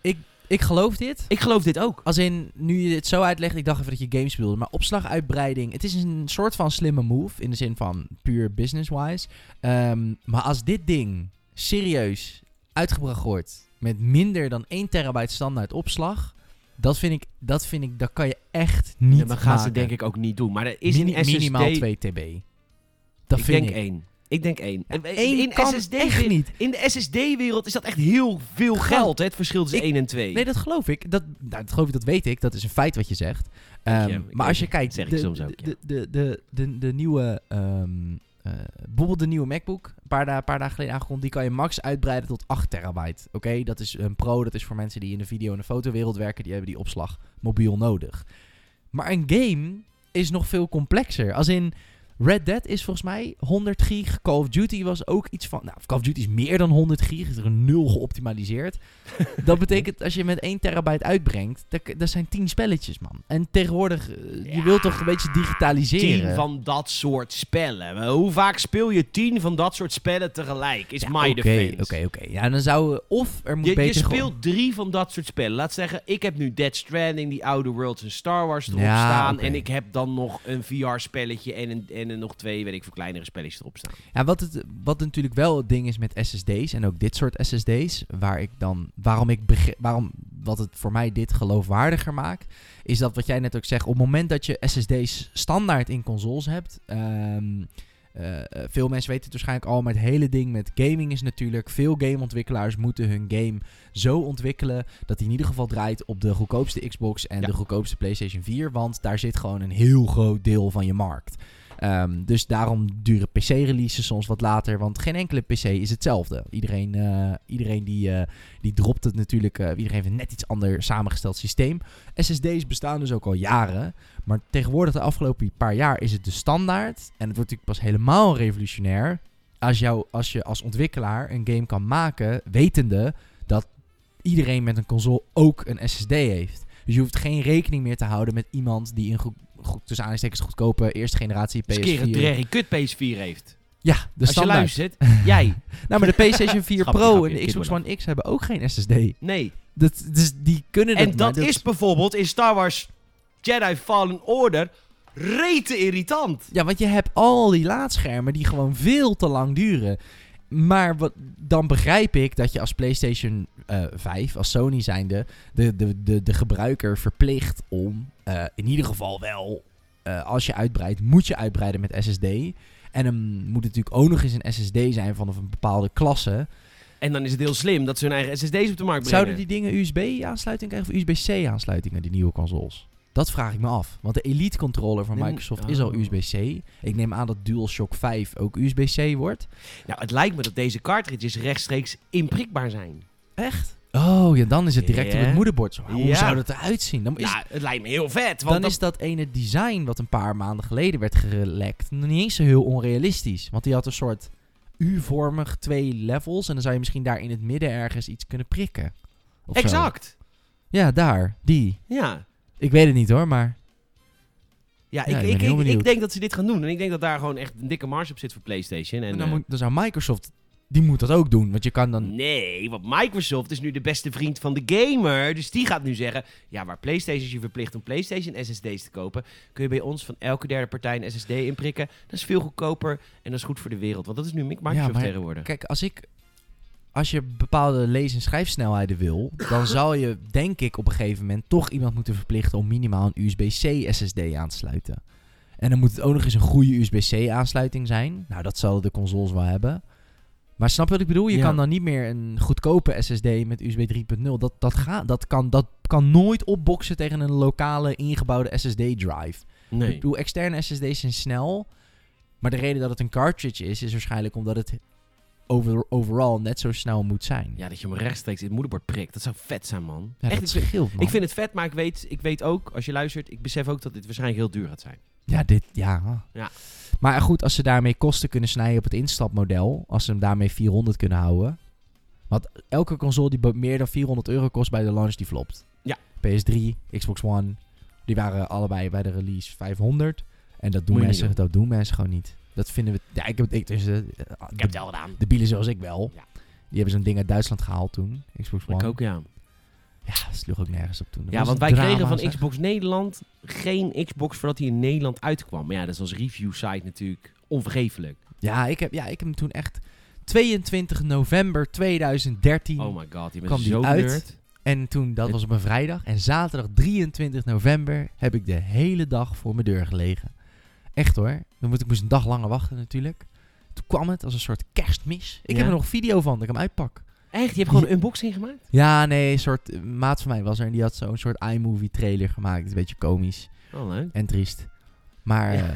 ik, ik geloof dit. ik geloof dit ook. Als in, nu je dit zo uitlegt, ik dacht even dat je games speelde. Maar opslaguitbreiding, het is een soort van slimme move. In de zin van puur business-wise. Ehm, maar als dit ding serieus uitgebracht wordt met minder dan 1 terabyte standaard opslag. Dat vind ik, dat vind ik, dat kan je echt niet Ja, maar gaan ze denk ik ook niet doen. Maar er is Mini- een SSD... minimaal 2 TB. Dat ik vind denk ik. één. Ik denk één. Ja, één in kan SSD echt niet. In de SSD-wereld is dat echt heel veel geld, hè? Het verschil tussen Ik- 1 en 2. Nee, dat geloof ik. Dat, nou, dat geloof ik, dat weet ik. Dat is een feit wat je zegt. Ehm, Ik maar als je kijkt, zeg ik de, soms ook, de, de, de, de, de nieuwe, ehm, eh, bijvoorbeeld de nieuwe MacBook, een paar, paar dagen geleden aangekondigd, die kan je max uitbreiden tot 8 terabyte. Oké, dat is een pro, dat is voor mensen die in de video- en de fotowereld werken, die hebben die opslag mobiel nodig. Maar een game is nog veel complexer. Als in Red Dead is volgens mij 100 gig. Call of Duty was ook iets van. Nou, Call of Duty is meer dan 100 gig. Is er een nul geoptimaliseerd. dat betekent als je met 1 terabyte uitbrengt. Dat, dat zijn 10 spelletjes, man. En tegenwoordig, eh, je wilt toch een beetje digitaliseren. Tien van dat soort spellen. Hoe vaak speel je tien van dat soort spellen tegelijk? Is Ja, my Oké, defense. oké, oké. Ja, dan zou of er moet Je, je beter speelt gewoon- drie van dat soort spellen. Laat zeggen, ik heb nu Dead Stranding, die Outer Worlds en Star Wars erop Ja, staan. En ik heb dan nog een VR-spelletje en, een, en een nog twee, weet ik veel, kleinere spelletjes erop staan. Ja, wat, het, wat natuurlijk wel het ding is met SSD's en ook dit soort SSD's, waar ik dan, waarom ik waarom, wat het voor mij dit geloofwaardiger maakt, is dat wat jij net ook zegt, op het moment dat je SSD's standaard in consoles hebt, ehm, eh, eh, veel mensen weten het waarschijnlijk al, maar het hele ding met gaming is natuurlijk, veel gameontwikkelaars moeten hun game zo ontwikkelen dat hij in ieder geval draait op de goedkoopste Xbox en Ja. de goedkoopste PlayStation 4, want daar zit gewoon een heel groot deel van je markt. Ehm, dus daarom duren PC-releases soms wat later, want geen enkele PC is hetzelfde. Iedereen, eh, iedereen die, eh, die dropt het natuurlijk, eh, iedereen heeft een net iets ander samengesteld systeem. SSD's bestaan dus ook al jaren, maar tegenwoordig de afgelopen paar jaar is het de standaard. En het wordt natuurlijk pas helemaal revolutionair als, jou, als je als ontwikkelaar een game kan maken, wetende dat iedereen met een console ook een SSD heeft. Dus je hoeft geen rekening meer te houden met iemand die een goed, tussen aanstekens goedkope eerste generatie Als een keer een PS4... Drerry kut PS4 heeft. Ja, de Als je standaard. luistert, jij. Nou, maar de PlayStation 4 Grapje, Pro grapje, en de Xbox One X hebben ook geen SSD. Nee. Dat, dus die kunnen dat En dat maar. is bijvoorbeeld in Star Wars Jedi Fallen Order rete irritant. Ja, want je hebt al die laadschermen die gewoon veel te lang duren. Maar wat, dan begrijp ik dat je als PlayStation eh 5, als Sony zijnde, de, de, de, de gebruiker verplicht om eh, in ieder geval wel, eh, als je uitbreidt, moet je uitbreiden met SSD. En dan moet het natuurlijk ook nog eens een SSD zijn van een bepaalde klasse. En dan is het heel slim dat ze hun eigen SSD's op de markt brengen. Zouden die dingen USB-aansluiting krijgen of USB-C-aansluitingen, die nieuwe consoles? Dat vraag ik me af. Want de Elite controller van Microsoft is al oh. USB-C. Ik neem aan dat DualShock 5 ook USB-C wordt. Nou, het lijkt me dat deze cartridges rechtstreeks inprikbaar zijn. Echt? Oh, ja, dan is het direct op het moederbord. Zo, Hoe zou dat eruit zien? Dan is, Ja, het lijkt me heel vet. Want dan is dat ene design wat een paar maanden geleden werd gelekt nog niet eens zo heel onrealistisch. Want die had een soort U-vormig twee levels. En dan zou je misschien daar in het midden ergens iets kunnen prikken. Zo. Exact. Ja, daar. Die. Ja. Ik weet het niet hoor, maar... Ja, Ja, ik, ik ik, denk dat ze dit gaan doen. En ik denk dat daar gewoon echt een dikke marge op zit voor PlayStation. En, En dan, eh, moet, dan zou Microsoft... Die moet dat ook doen. Want je kan dan... Nee, want Microsoft is nu de beste vriend van de gamer. Dus die gaat nu zeggen: ja, waar PlayStation je verplicht om PlayStation SSD's te kopen, kun je bij ons van elke derde partij een SSD inprikken. Dat is veel goedkoper en dat is goed voor de wereld. Want dat is nu Microsoft maar tegenwoordig. Kijk, als ik... Als je bepaalde lees- en schrijfsnelheden wil, dan zal je, denk ik, op een gegeven moment toch iemand moeten verplichten om minimaal een USB-C SSD aan te sluiten. En dan moet het ook nog eens een goede USB-C aansluiting zijn. Nou, dat zullen de consoles wel hebben. Maar snap je wat ik bedoel? Je Ja. kan dan niet meer een goedkope SSD met USB 3.0. Dat, dat, gaat, dat, kan, dat kan nooit opboksen tegen een lokale ingebouwde SSD-drive. Ik Nee. bedoel, externe SSD's zijn snel. Maar de reden dat het een cartridge is, is waarschijnlijk omdat het over, overal net zo snel moet zijn. Ja, dat je hem rechtstreeks in het moederbord prikt. Dat zou vet zijn, man. Ja, Echt, dat ik, scheelt, man. ik vind het vet, maar ik weet, ik weet ook, als je luistert, ik besef ook dat dit waarschijnlijk heel duur gaat zijn. Ja, dit, ja. Ja. Maar goed, als ze daarmee kosten kunnen snijden op het instapmodel, als ze hem daarmee 400 kunnen houden. Want elke console die meer dan 400 euro kost bij de launch, die flopt. Ja. PS3, Xbox One, die waren allebei bij de release 500. En dat doen, mensen, dat doen mensen gewoon niet. Dat vinden we... Ja, ik heb, ik, dus, eh, Ik heb de, het al gedaan. de bielen zoals ik wel. Ja. Die hebben zo'n ding uit Duitsland gehaald toen, Xbox One. Ik ook, ja. Ja, dat sloeg ook nergens op toen. Dat Ja, want wij drama, kregen van zeg. Xbox Nederland geen Xbox voordat hij in Nederland uitkwam. Maar ja, dat is als review site natuurlijk onvergeeflijk. Ja, ik heb, ja, ik heb hem toen echt 22 november 2013. Oh my god, je bent Kwam die zo uit? nerd. En toen, dat Het- was op een vrijdag. En zaterdag 23 november heb ik de hele dag voor mijn deur gelegen. Echt hoor. Dan moet ik moest een dag langer wachten natuurlijk. Toen kwam het als een soort kerstmis. Ik Ja? heb er nog een video van dat ik hem uitpak. Echt? Je hebt gewoon een unboxing gemaakt? Ja, nee, een soort maat van mij was er. En die had zo'n soort iMovie trailer gemaakt. Een beetje komisch Oh, leuk. en triest. Maar Ja. eh,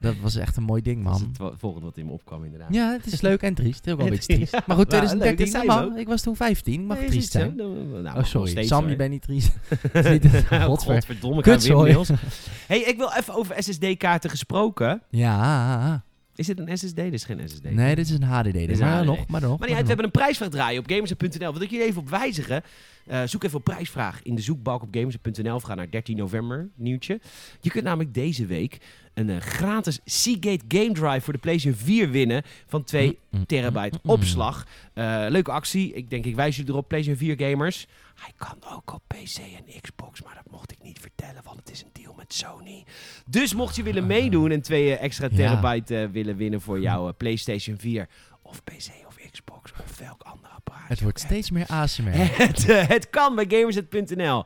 dat was echt een mooi ding, Dat is man. het wa- volgende wat in me opkwam, inderdaad. Ja, het is leuk en triest. Ook wel een Het- beetje triest. Maar goed, ja, leuk, dat 2013, zei dat je mag. ook. Ik was toen 15. Mag Nee, triest zijn. Nou, nou, Oh, sorry. steeds, Sam, hoor. je bent niet triest. Het godver. Godverdomme, ik Kut. Niels. hey, ik wil even over SSD-kaarten gesproken. Ja. Is dit een SSD? Dit is geen SSD. Nee, dit is een HDD. is maar HDD. nog, maar nog. Maar niet uit, we hebben een prijsvraag draaien op gamers.nl. Wil ik jullie even op wijzigen? Eh, zoek even op prijsvraag in de zoekbalk op gamers.nl ga naar 13 november, nieuwtje. Je kunt namelijk deze week een eh, gratis Seagate Game Drive voor de PlayStation 4 winnen van 2 Mm, terabyte opslag. Eh, leuke actie. Ik denk, ik wijs jullie erop, PlayStation 4 gamers. Hij kan ook op PC en Xbox, maar dat mocht ik niet vertellen, want het is een deal met Sony. Dus mocht je willen meedoen en twee eh, extra terabyte willen winnen voor jouw PlayStation 4 of PC of Xbox of welk ander apparaat. Het wordt steeds meer ASMR. Het, het kan bij Gamerset.nl.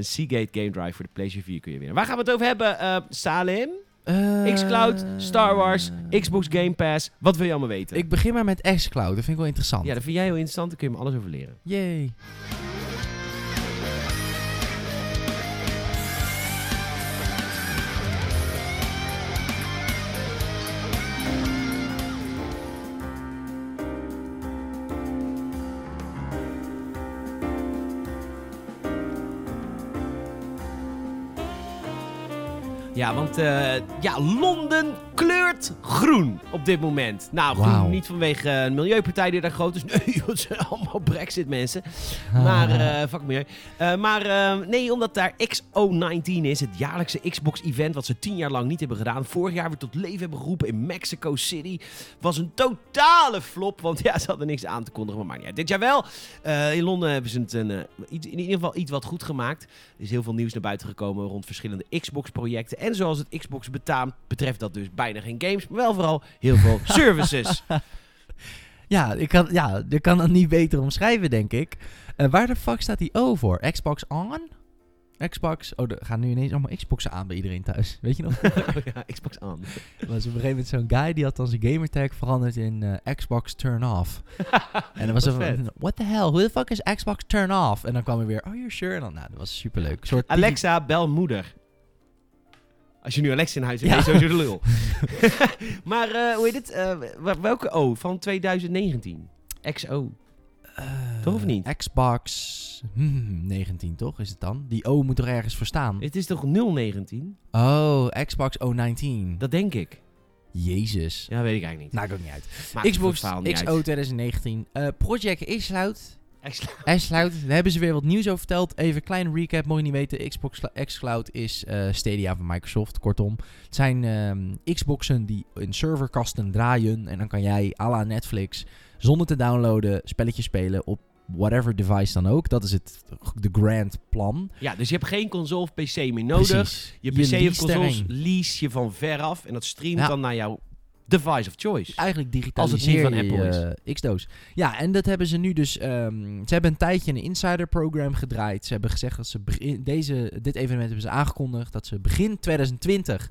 Seagate Game Drive voor de PlayStation 4 kun je winnen. Waar gaan we het over hebben, eh, Salim? Eh, Xcloud, Star Wars, Xbox Game Pass. Wat wil je allemaal weten? Ik begin maar met Xcloud. Dat vind ik wel interessant. Ja, dat vind jij heel interessant. Daar kun je me alles over leren. Yay. Ja, want eh, ja, Londen kleurt groen op dit moment. Nou, groen niet vanwege een milieupartij die daar groot is. Nee, het zijn allemaal brexit mensen. Maar, eh fuck milieu. Eh, maar eh, nee, omdat daar XO19 is, het jaarlijkse Xbox-event wat ze tien jaar lang niet hebben gedaan. Vorig jaar weer tot leven hebben geroepen in Mexico City. Was een totale flop, want ja, ze hadden niks aan te kondigen. Maar, uit. dit jaar wel. In Londen hebben ze het een, iets, in ieder geval iets wat goed gemaakt. Er is heel veel nieuws naar buiten gekomen rond verschillende Xbox-projecten. En zoals het Xbox betaamt, betreft dat dus bijna geen games, maar wel vooral heel veel services. Ja, ik kan, ja, ik kan het niet beter omschrijven, denk ik. Eh, waar de fuck staat die O voor? Xbox On? Xbox. Oh, er gaan nu ineens allemaal Xboxen aan bij iedereen thuis. Weet je nog? Oh ja, Xbox aan. Er was op een gegeven moment zo'n guy die had dan zijn gamertag veranderd in eh, Xbox Turn Off. En dan was er van, what the hell, who the fuck is Xbox Turn Off? En dan kwam hij weer, oh, you're sure? En dan, nou, dat was superleuk. Soort Alexa, bel moeder. Als je nu Alexa in huis hebt, Ja. ben je sowieso de lul. maar eh, hoe heet het? Eh, wel- welke O van 2019? XO. Eh, Toch of niet? Xbox hmm, 19, toch? Is het dan? Die O moet er ergens voor staan. Het is toch 019? Oh, Xbox O19. Dat denk ik. Jezus. Ja, weet ik eigenlijk niet. Ik ook niet uit. Maakt Xbox XO uit. 2019. Eh, Project Xcloud. Xcloud. Xcloud. Daar hebben ze weer wat nieuws over verteld. Even een kleine recap, mocht je niet weten. Xbox Xcloud is eh, Stadia van Microsoft, kortom. Het zijn ehm, Xboxen die in serverkasten draaien. En dan kan jij, à la Netflix, zonder te downloaden, spelletjes spelen op whatever device dan ook. Dat is het de grand plan. Ja, dus je hebt geen console of PC meer nodig. Precies. Je PC of leest consoles lease je van veraf. En dat streamt Ja. dan naar jouw device of choice. Eigenlijk Als het niet digitaliseer van Apple eh, X-doos. Ja, en dat hebben ze nu dus... ehm, ze hebben een tijdje een insider-program gedraaid. Ze hebben gezegd dat ze... begin- Deze, dit evenement hebben ze aangekondigd dat ze begin 2020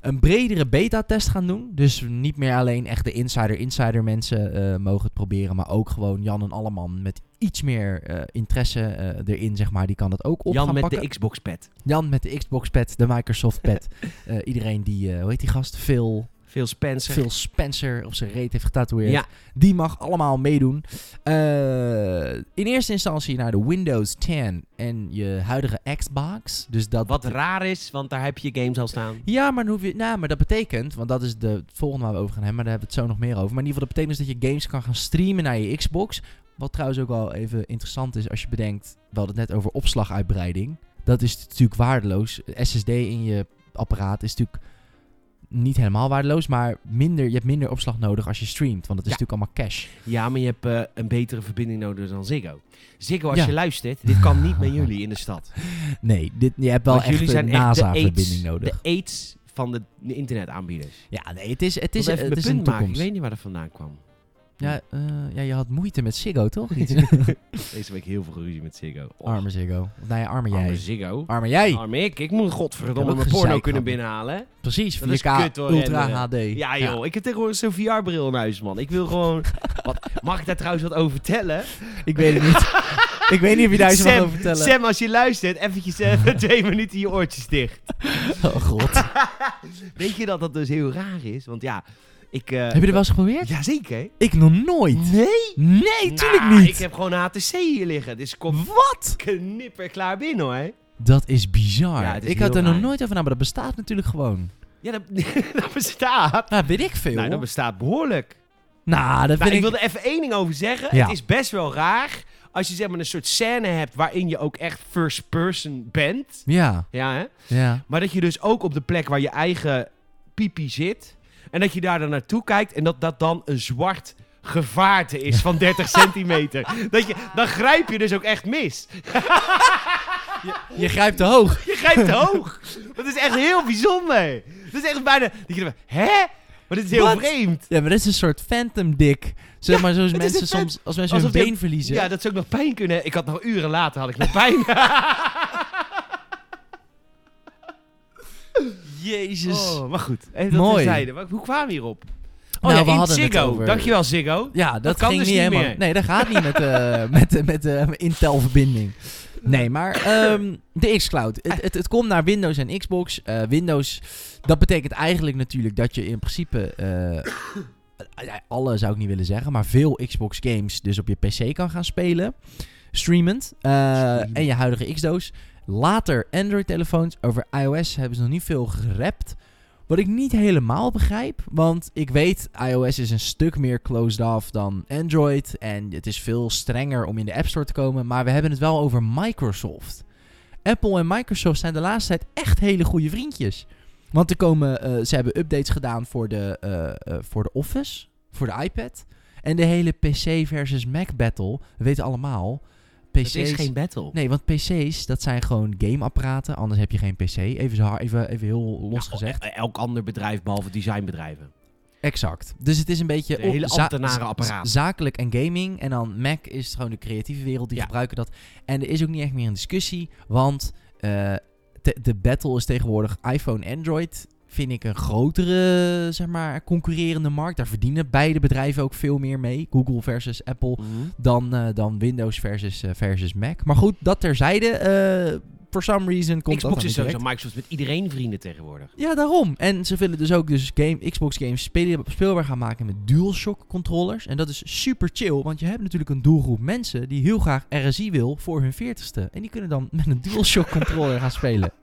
een bredere beta-test gaan doen. Dus niet meer alleen echt de insider-insider mensen eh, mogen het proberen. Maar ook gewoon Jan en Alleman met iets meer eh, interesse eh, erin, zeg maar. Die kan dat ook op Jan gaan met pakken. de Xbox pad. Jan met de Xbox-pad, de Microsoft-pad. Iedereen die, hoe heet die gast? Phil... Veel Spencer. Phil Spencer op zijn reet heeft getatoeëerd. Ja, Die mag allemaal meedoen. Eh, in eerste instantie naar de Windows 10 en je huidige Xbox. Dus dat wat raar is, want daar heb je games al staan. Ja, maar, dan hoef je, nou, maar dat betekent, want dat is de het volgende waar we over gaan hebben, maar daar hebben we het zo nog meer over. Maar in ieder geval, dat betekent dus dat je games kan gaan streamen naar je Xbox. Wat trouwens ook wel even interessant is als je bedenkt, we hadden het net over opslaguitbreiding. Dat is natuurlijk waardeloos. SSD in je apparaat is natuurlijk niet helemaal waardeloos, maar minder, je hebt minder opslag nodig als je streamt. Want het is Ja. natuurlijk allemaal cache. Ja, maar je hebt eh, een betere verbinding nodig dan Ziggo. Ziggo, als Ja. je luistert, dit kan niet met jullie in de stad. Nee, dit, je hebt wel Want echt jullie een zijn NASA-verbinding nodig. de aids van de internetaanbieders. Ja, nee, het is, het is, het is een punt maken. Ik toekomst. weet niet waar dat vandaan kwam. Ja, eh, ja, je had moeite met Ziggo, toch? Deze week heel veel ruzie met Ziggo. Oh, arme Ziggo. Of nou ja, arme jij. arme Ziggo. Arme jij. Arme ik. Ik moet godverdomme mijn porno kunnen binnenhalen. Precies, Dat is 4K kut, hoor, Ultra. HD. Ja joh, ik heb tegenwoordig zo'n VR-bril in huis, man. Ik wil gewoon... wat, mag ik daar trouwens wat over vertellen? Ik weet het niet. ik weet niet of je daar iets mag over vertellen. Sam, als je luistert, eventjes even twee minuten je oortjes dicht. Oh god. Weet je dat dat dus heel raar is? Want ja, ik... eh, Heb je er wel eens geprobeerd? Jazeker. Ik nog nooit. Nee? Nee, tuurlijk Nou, niet. Ik heb gewoon HTC hier liggen. Dus kom Wat? knipper klaar binnen hoor. Dat is bizar. Ja, het is ik had er nog nooit over na, maar dat bestaat natuurlijk gewoon. Ja, dat, dat bestaat. Nou, weet ik veel. Nou, dat bestaat behoorlijk. nou, dat Nou, vind ik ik... wil er even één ding over zeggen. Ja. Het is best wel raar als je zeg maar een soort scène hebt waarin je ook echt first person bent. Ja, Ja, hè? ja. Maar dat je dus ook op de plek waar je eigen pipi zit. En dat je daar dan naartoe kijkt en dat dat dan een zwart gevaarte is van 30 centimeter. Dat je, dan grijp je dus ook echt mis. Je grijpt te hoog. Je grijpt te hoog. Dat is echt heel bijzonder. Dat is echt bijna... Dat je denkt, hè? Maar dit is heel vreemd. Ja, maar dit is een soort phantom dick. Zeg maar zoals mensen een soms, als mensen hun je- been verliezen. Ja, dat zou ook nog pijn kunnen. Ik had nog uren later had ik nog pijn. Jezus. Oh, maar goed. Even dat Mooi. terzijde. Hoe kwamen we hierop? Oh Nou, ja, we in hadden het Ziggo. over- Dankjewel Ziggo. Ja, dat, Dat kan ging dus niet helemaal. meer. Nee, dat gaat niet met, eh met, de- met de Intel-verbinding. Nee, maar ehm, de xCloud. Het, het, het komt naar Windows en Xbox. Eh, Windows, dat betekent eigenlijk natuurlijk dat je in principe... eh, ja, alle zou ik niet willen zeggen, maar veel Xbox games dus op je PC kan gaan spelen. Streamend. Eh, Streamen. en je huidige Xdoos. Later Android-telefoons. Over iOS hebben ze nog niet veel gerapt. Wat ik niet helemaal begrijp, want ik weet, iOS is een stuk meer closed off dan Android. En het is veel strenger om in de App Store te komen. Maar we hebben het wel over Microsoft. Apple en Microsoft zijn de laatste tijd echt hele goede vriendjes. Want er komen, eh, ze hebben updates gedaan voor de, eh, eh, voor de Office, voor de iPad. En de hele PC versus Mac battle, we weten allemaal. PC's, Het is geen battle. Nee, want PC's, dat zijn gewoon gameapparaten. Anders heb je geen PC. Even, zo, even, even heel los Ja, gezegd. el- Elk ander bedrijf behalve designbedrijven. Exact. Dus het is een beetje... De hele ambtenarenapparaat. z- Zakelijk en gaming. En dan Mac is gewoon de creatieve wereld, die Ja. gebruiken dat. En er is ook niet echt meer een discussie. Want eh, de battle is tegenwoordig iPhone-Android. Vind ik een grotere, zeg maar, concurrerende markt. Daar verdienen beide bedrijven ook veel meer mee. Google versus Apple. Mhm. Dan, eh, dan Windows versus, eh, versus Mac. Maar goed, dat terzijde. eh for some reason komt Xbox is sowieso. Microsoft met iedereen vrienden tegenwoordig. Ja, daarom. En ze willen dus ook dus game, Xbox games speel- speelbaar gaan maken met DualShock controllers. En dat is super chill, want je hebt natuurlijk een doelgroep mensen die heel graag RSI wil voor hun 40ste. En die kunnen dan met een DualShock controller gaan spelen.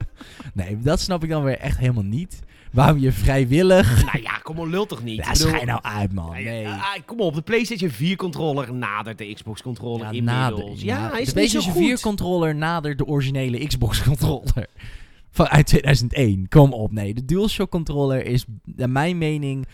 Nee, dat snap ik dan weer echt helemaal niet. Waarom je vrijwillig... nou ja, kom op, lul toch niet? Ja, bedoel- schijn nou uit, man. Ah, Nee. ah, kom op, de PlayStation 4 controller nadert de Xbox controller Ja, inmiddels. ja, hij is de PlayStation 4 goed. controller nadert de originele Xbox controller. Van uit 2001. Kom op, nee. De DualShock controller is, naar mijn mening,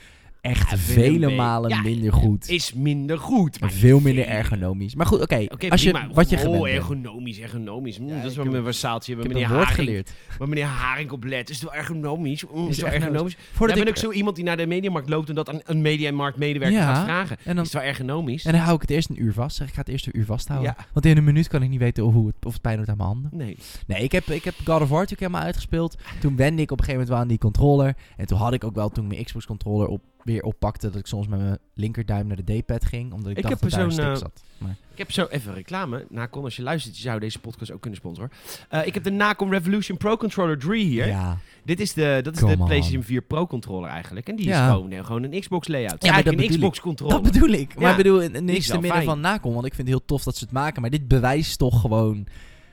echt Ja, vele malen Ja, minder goed. Is minder goed. Maar veel minder ergonomisch. Maar goed, oké. Oké, als je, prima. wat je oh, gewend ergonomisch, ergonomisch. Mm, Ja, dat is wel mijn versaaltje. Ik meneer, Haring, geleerd. waar meneer Haring op let. Is het wel ergonomisch? Mm, Is is het wel ergonomisch? Voordat Jij ik, zo iemand die naar de mediamarkt loopt en dat aan een mediamarkt medewerker Ja, gaat vragen. en dan, Is het wel ergonomisch? en dan hou ik het eerst een uur vast. Zeg, ik ga het eerst een uur vasthouden. Want in een minuut kan ik niet weten of, hoe het, of het pijn doet aan mijn handen. Nee. Nee, ik heb, ik heb God of War natuurlijk helemaal uitgespeeld. Toen wende ik op een gegeven moment wel aan die controller. En toen had ik ook wel, toen mijn Xbox controller op, weer oppakte, dat ik soms met mijn linkerduim naar de D-pad ging. Omdat ik, Ik dacht dat daar een eh, zat. Maar, Ik heb zo even reclame. Nacon, als je luistert, je zou deze podcast ook kunnen sponsoren. Eh, ik heb de Nacon Revolution Pro Controller 3 hier. ja. Dit is de, dat is Come de on. PlayStation 4 Pro controller eigenlijk. En die Ja. is gewoon, eh, gewoon een Xbox layout. Ja, maar Ja, dat een ik. Xbox controller. Dat bedoel ik. Maar Ja. ik bedoel, niks te midden van Nacon. Want ik vind het heel tof dat ze het maken. Maar dit bewijst toch gewoon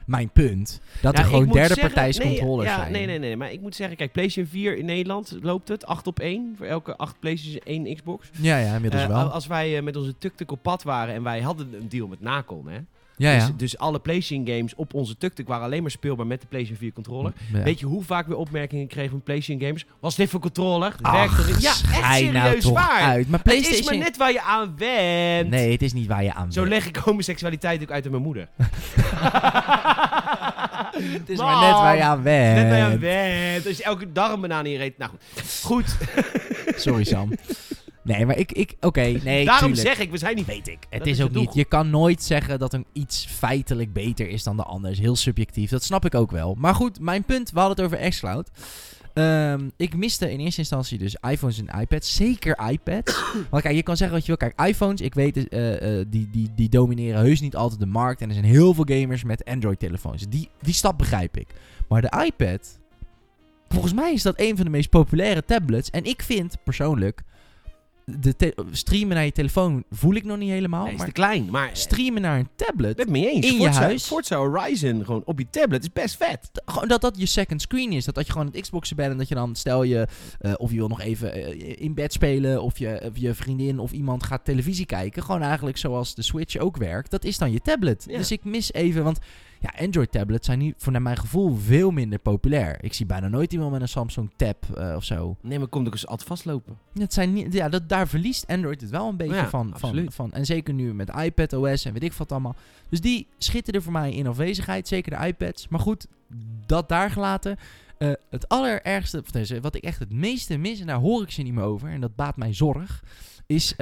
mijn punt. Dat er gewoon derde zeggen- partijs nee, controllers ja, zijn. Nee, nee, nee. Maar ik moet zeggen, kijk, PlayStation 4 in Nederland loopt het 8 op 1. Voor elke 8 PlayStation 1 Xbox. Ja, ja, inmiddels Eh, wel. Als wij eh, met onze tuk-tuk op pad waren en wij hadden een deal met Nacon, hè. Ja, ja. Dus, dus alle PlayStation games op onze tuk-tuk waren alleen maar speelbaar met de PlayStation 4 controller. Ja. Weet je hoe vaak we opmerkingen kregen van PlayStation gamers? Was dit voor controller? Ach? Ja, echt nou serieus waar. uit. Maar Het is PlayStation... maar net waar je aan bent. Nee, het is niet waar je aan Zo bent. leg ik homoseksualiteit ook uit aan mijn moeder. Het is maar net waar je aan bent. Net waar je aan bent. Als je elke dag een banaan in je reet. Nou goed. Goed. Sorry, Sam. Nee, maar ik... ik Oké, nee, Daarom tuurlijk. zeg ik, we zijn niet... Weet ik. Het is ook niet. Je kan nooit zeggen dat een iets feitelijk beter is dan de ander. is heel subjectief. Dat snap ik ook wel. Maar goed, mijn punt. We hadden het over xCloud. Ehm, ik miste in eerste instantie dus iPhones en iPads. Zeker iPads. Want kijk, je kan zeggen wat je wil. Kijk, iPhones, ik weet, eh, eh, die, die, die domineren heus niet altijd de markt. En er zijn heel veel gamers met Android-telefoons. Die, die stap begrijp ik. Maar de iPad, volgens mij is dat een van de meest populaire tablets. En ik vind persoonlijk, de streamen naar je telefoon voel ik nog niet helemaal. Nee, is maar te klein. Maar streamen naar een tablet. ben het mee eens. in je Forza, huis. Forza Horizon gewoon op je tablet is best vet. Gewoon dat dat je second screen is. Dat, dat je gewoon het Xboxen bent en dat je dan, stel je, eh, of je wil nog even eh, in bed spelen, of je, of je vriendin of iemand gaat televisie kijken. Gewoon eigenlijk zoals de Switch ook werkt. Dat is dan je tablet. Ja. Dus ik mis even, want ja, Android tablets zijn nu voor naar mijn gevoel veel minder populair. Ik zie bijna nooit iemand met een Samsung Tab eh, of zo. Nee, maar komt ook eens altijd vastlopen. Het zijn niet, ja, dat, daar verliest Android het wel een beetje Ja, van, van, van. En zeker nu met iPad OS en weet ik wat allemaal. Dus die schitteren voor mij in afwezigheid. Zeker de iPads. Maar goed, dat daar gelaten. Eh, het allerergste, of wat ik echt het meeste mis, en daar hoor ik ze niet meer over, en dat baat mij zorg, is...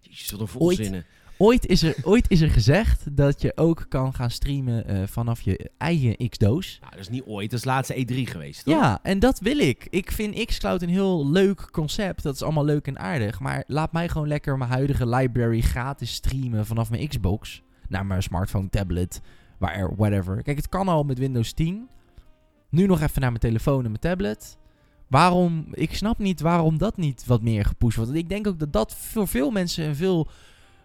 Jezus, wat een Ooit- volzinnen. Ooit, is er, ooit is er gezegd dat je ook kan gaan streamen eh, vanaf je eigen X-doos. Nou, dat is niet ooit. Dat is laatste E3 geweest, toch? Ja, en dat wil ik. Ik vind Xcloud een heel leuk concept. Dat is allemaal leuk en aardig. Maar laat mij gewoon lekker mijn huidige library gratis streamen vanaf mijn Xbox. Naar mijn smartphone, tablet, waar, whatever. Kijk, het kan al met Windows 10. Nu nog even naar mijn telefoon en mijn tablet. Waarom, ik snap niet waarom dat niet wat meer gepusht wordt. Want ik denk ook dat dat voor veel mensen een veel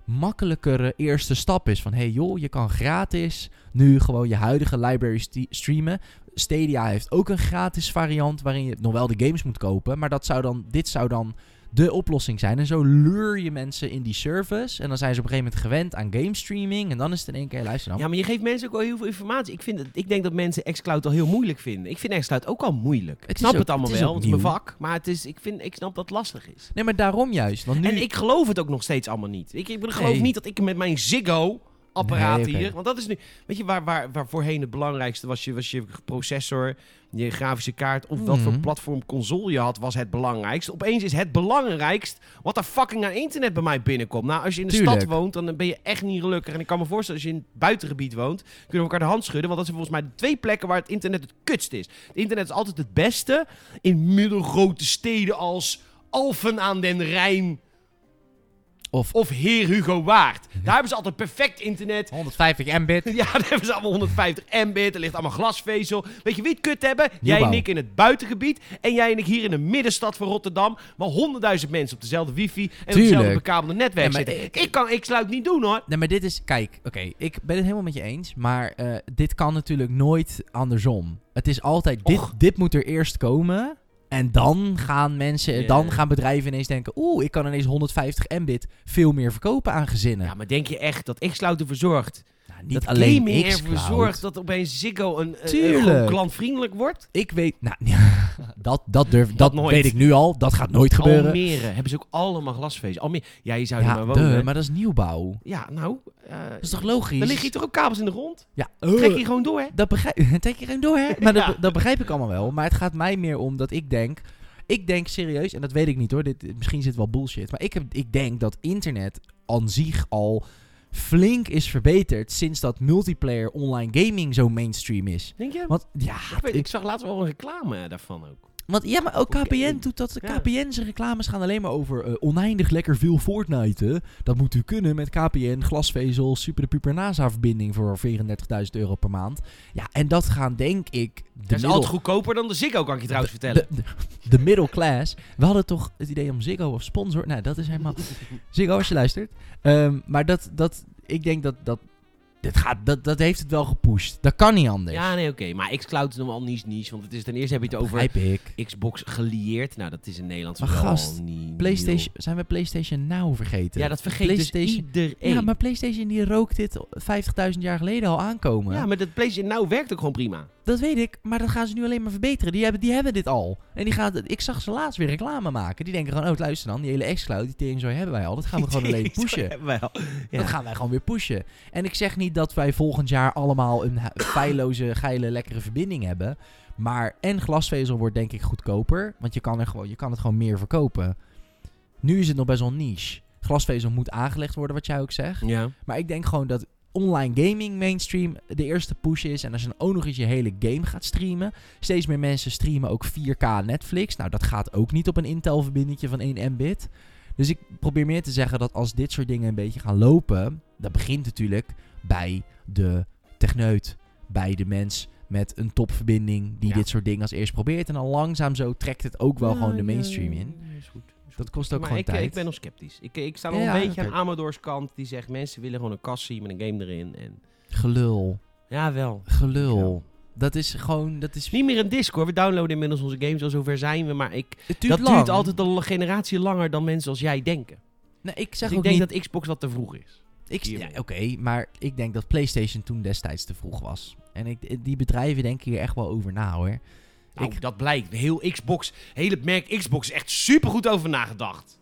makkelijkere eerste stap is. Van hey joh, je kan gratis nu gewoon je huidige library streamen. Stadia heeft ook een gratis variant waarin je nog wel de games moet kopen. Maar dat zou dan, dit zou dan de oplossing zijn. En zo luur je mensen in die service. En dan zijn ze op een gegeven moment gewend aan game streaming. En dan is het in één keer, luister dan. Ja, maar je geeft mensen ook al heel veel informatie. Ik, vind het, ik denk dat mensen xCloud al heel moeilijk vinden. Ik vind xCloud ook al moeilijk. ik snap ook- het allemaal het wel, het is mijn vak. Maar het is, ik, vind, ik snap dat het lastig is. Nee, maar daarom juist. Want nu... En ik geloof het ook nog steeds allemaal niet. Ik, ik geloof Nee. niet dat ik met mijn Ziggo apparaat Nee, hier. Want dat is nu, weet je, waar, waar, waar voorheen het belangrijkste was je, was je processor, je grafische kaart of wat voor Mhm. platform console je had, was het belangrijkst. Opeens is het belangrijkst wat er fucking aan internet bij mij binnenkomt. Nou, als je in de Tuurlijk. stad woont, dan ben je echt niet gelukkig. En ik kan me voorstellen, als je in het buitengebied woont, kunnen we elkaar de hand schudden. Want dat zijn volgens mij de twee plekken waar het internet het kutst is. Het internet is altijd het beste in middelgrote steden als Alphen aan den Rijn Of of Heer Hugo Waard. Daar hebben ze altijd perfect internet. 150 Mbit. Ja, daar hebben ze allemaal 150 Mbit. Er ligt allemaal glasvezel. Weet je wie het kut hebben? Jij en ik in het buitengebied. En jij en ik hier in de middenstad van Rotterdam. Waar honderdduizend mensen op dezelfde wifi en op hetzelfde bekabelde netwerk maar zitten. ik- Ik, kan, ik sluit niet doen hoor. Nee, maar dit is... Kijk, oké, ik ben het helemaal met je eens. Maar eh, dit kan natuurlijk nooit andersom. Het is altijd... Dit, dit moet er eerst komen. En dan gaan mensen... Dan gaan bedrijven ineens denken... Oeh, ik kan ineens 150 Mbit veel meer verkopen aan gezinnen. Ja, maar denk je echt dat Xcloud ervoor zorgt? Niet dat alleen gaming ervoor zorgt dat opeens Ziggo een, een, een Tuurlijk. gewoon klantvriendelijk wordt? Ik weet... Nou, dat, dat, durf, dat, weet ik nu al. Dat gaat nooit gebeuren. Almere hebben ze ook allemaal glasvezel. Almere, ja, je zou er maar wonen. maar dat is nieuwbouw. Ja, nou, eh Dat is toch logisch? dan liggen hier toch ook kabels in de grond? Ja, Trek je gewoon door, hè? Dat begrijp Trek je geen door, hè? Maar Ja. dat, dat begrijp ik allemaal wel. Maar het gaat mij meer om dat ik denk... Ik denk serieus, en dat weet ik niet hoor. Dit, misschien zit wel bullshit. Maar ik, heb, ik denk dat internet aan zich al flink is verbeterd... sinds dat multiplayer online gaming zo mainstream is. Denk je? Want ja, Ik, weet, ik- ik zag laatst wel een reclame daarvan ook. Want, ja maar ook. KPN doet dat. Ja. KPN's reclames gaan alleen maar over eh, oneindig lekker veel Fortnite. Dat moet u kunnen met KPN, glasvezel, super de puper NASA-verbinding voor 34.000 euro per maand. Ja, en dat gaan denk ik... De Dat is middel- altijd goedkoper dan de Ziggo, kan ik je trouwens vertellen. De, de, de middle class. We hadden toch het idee om Ziggo of sponsor. Nou, dat is helemaal. Ziggo als je luistert. Ehm, maar dat, dat, ik denk dat dat. Dit gaat, dat, dat heeft het wel gepusht. Dat kan niet anders. Ja, nee, oké. Maar xCloud is nog wel niche niche. Want het is ten eerste heb je het over ik. Xbox gelieerd. Nou, dat is in Nederland Maar gast, niet PlayStation, zijn we PlayStation Now vergeten? Ja, dat vergeet dus PlayStation- iedereen. Ja, maar PlayStation die rookt dit 50.000 jaar geleden al aankomen. Ja, maar dat PlayStation nou werkt ook gewoon prima. Dat weet ik, maar dat gaan ze nu alleen maar verbeteren. Die hebben, die hebben dit al. En die gaan, ik zag ze laatst weer reclame maken. Die denken gewoon, oh luister dan, die hele xCloud, die tering zo hebben wij al. Dat gaan we gewoon alleen pushen. Ja. Dat gaan wij gewoon weer pushen. En ik zeg niet dat wij volgend jaar allemaal een feilloze, geile, lekkere verbinding hebben. Maar en glasvezel wordt denk ik goedkoper. Want je kan, er gewoon, je kan het gewoon meer verkopen. Nu is het nog best wel niche. Glasvezel moet aangelegd worden, wat jij ook zegt. Ja. Maar ik denk gewoon dat online gaming mainstream de eerste push is. En als je dan ook nog eens je hele game gaat streamen. Steeds meer mensen streamen ook 4K Netflix. Nou, dat gaat ook niet op een Intel-verbindingje van 1 Mbit. Dus ik probeer meer te zeggen dat als dit soort dingen een beetje gaan lopen. Dat begint natuurlijk bij de techneut. Bij de mens met een topverbinding die Ja. dit soort dingen als eerst probeert. En dan langzaam zo trekt het ook wel Ja, gewoon de mainstream ja, in. ja, is goed. Is Dat kost ook maar gewoon ik, tijd. ik ben nog sceptisch. Ik, ik sta nog een beetje aan Amador's kant. Die zegt, mensen willen gewoon een kast zien met een game erin. En... Gelul. Ja, wel. Gelul. Dat is gewoon... Dat is, Niet meer een disc hoor. We downloaden inmiddels onze games. Al zover zijn we. Maar ik, het duurt dat lang. duurt altijd een generatie langer dan mensen als jij denken. Nee, ik zeg Dus ook ik denk niet... dat Xbox wat te vroeg is. Ik, ja. Oké, maar ik denk dat PlayStation toen destijds te vroeg was. En ik, die bedrijven denken hier echt wel over na hoor. Nou, Ik- dat blijkt. Heel Xbox, hele merk Xbox is echt super goed over nagedacht.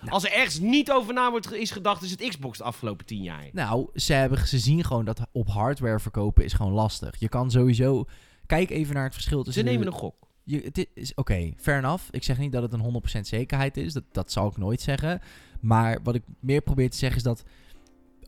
Nou. Als er ergens niet over na wordt is gedacht, is het Xbox de afgelopen tien jaar. Nou, ze, hebben, ze zien gewoon dat op hardware verkopen is gewoon lastig. Je kan sowieso... Kijk even naar het verschil Ze tussen... nemen de- een gok. Het Oké, fair enough. Ik zeg niet dat het een 100% zekerheid is. Dat, dat zal ik nooit zeggen. Maar wat ik meer probeer te zeggen is dat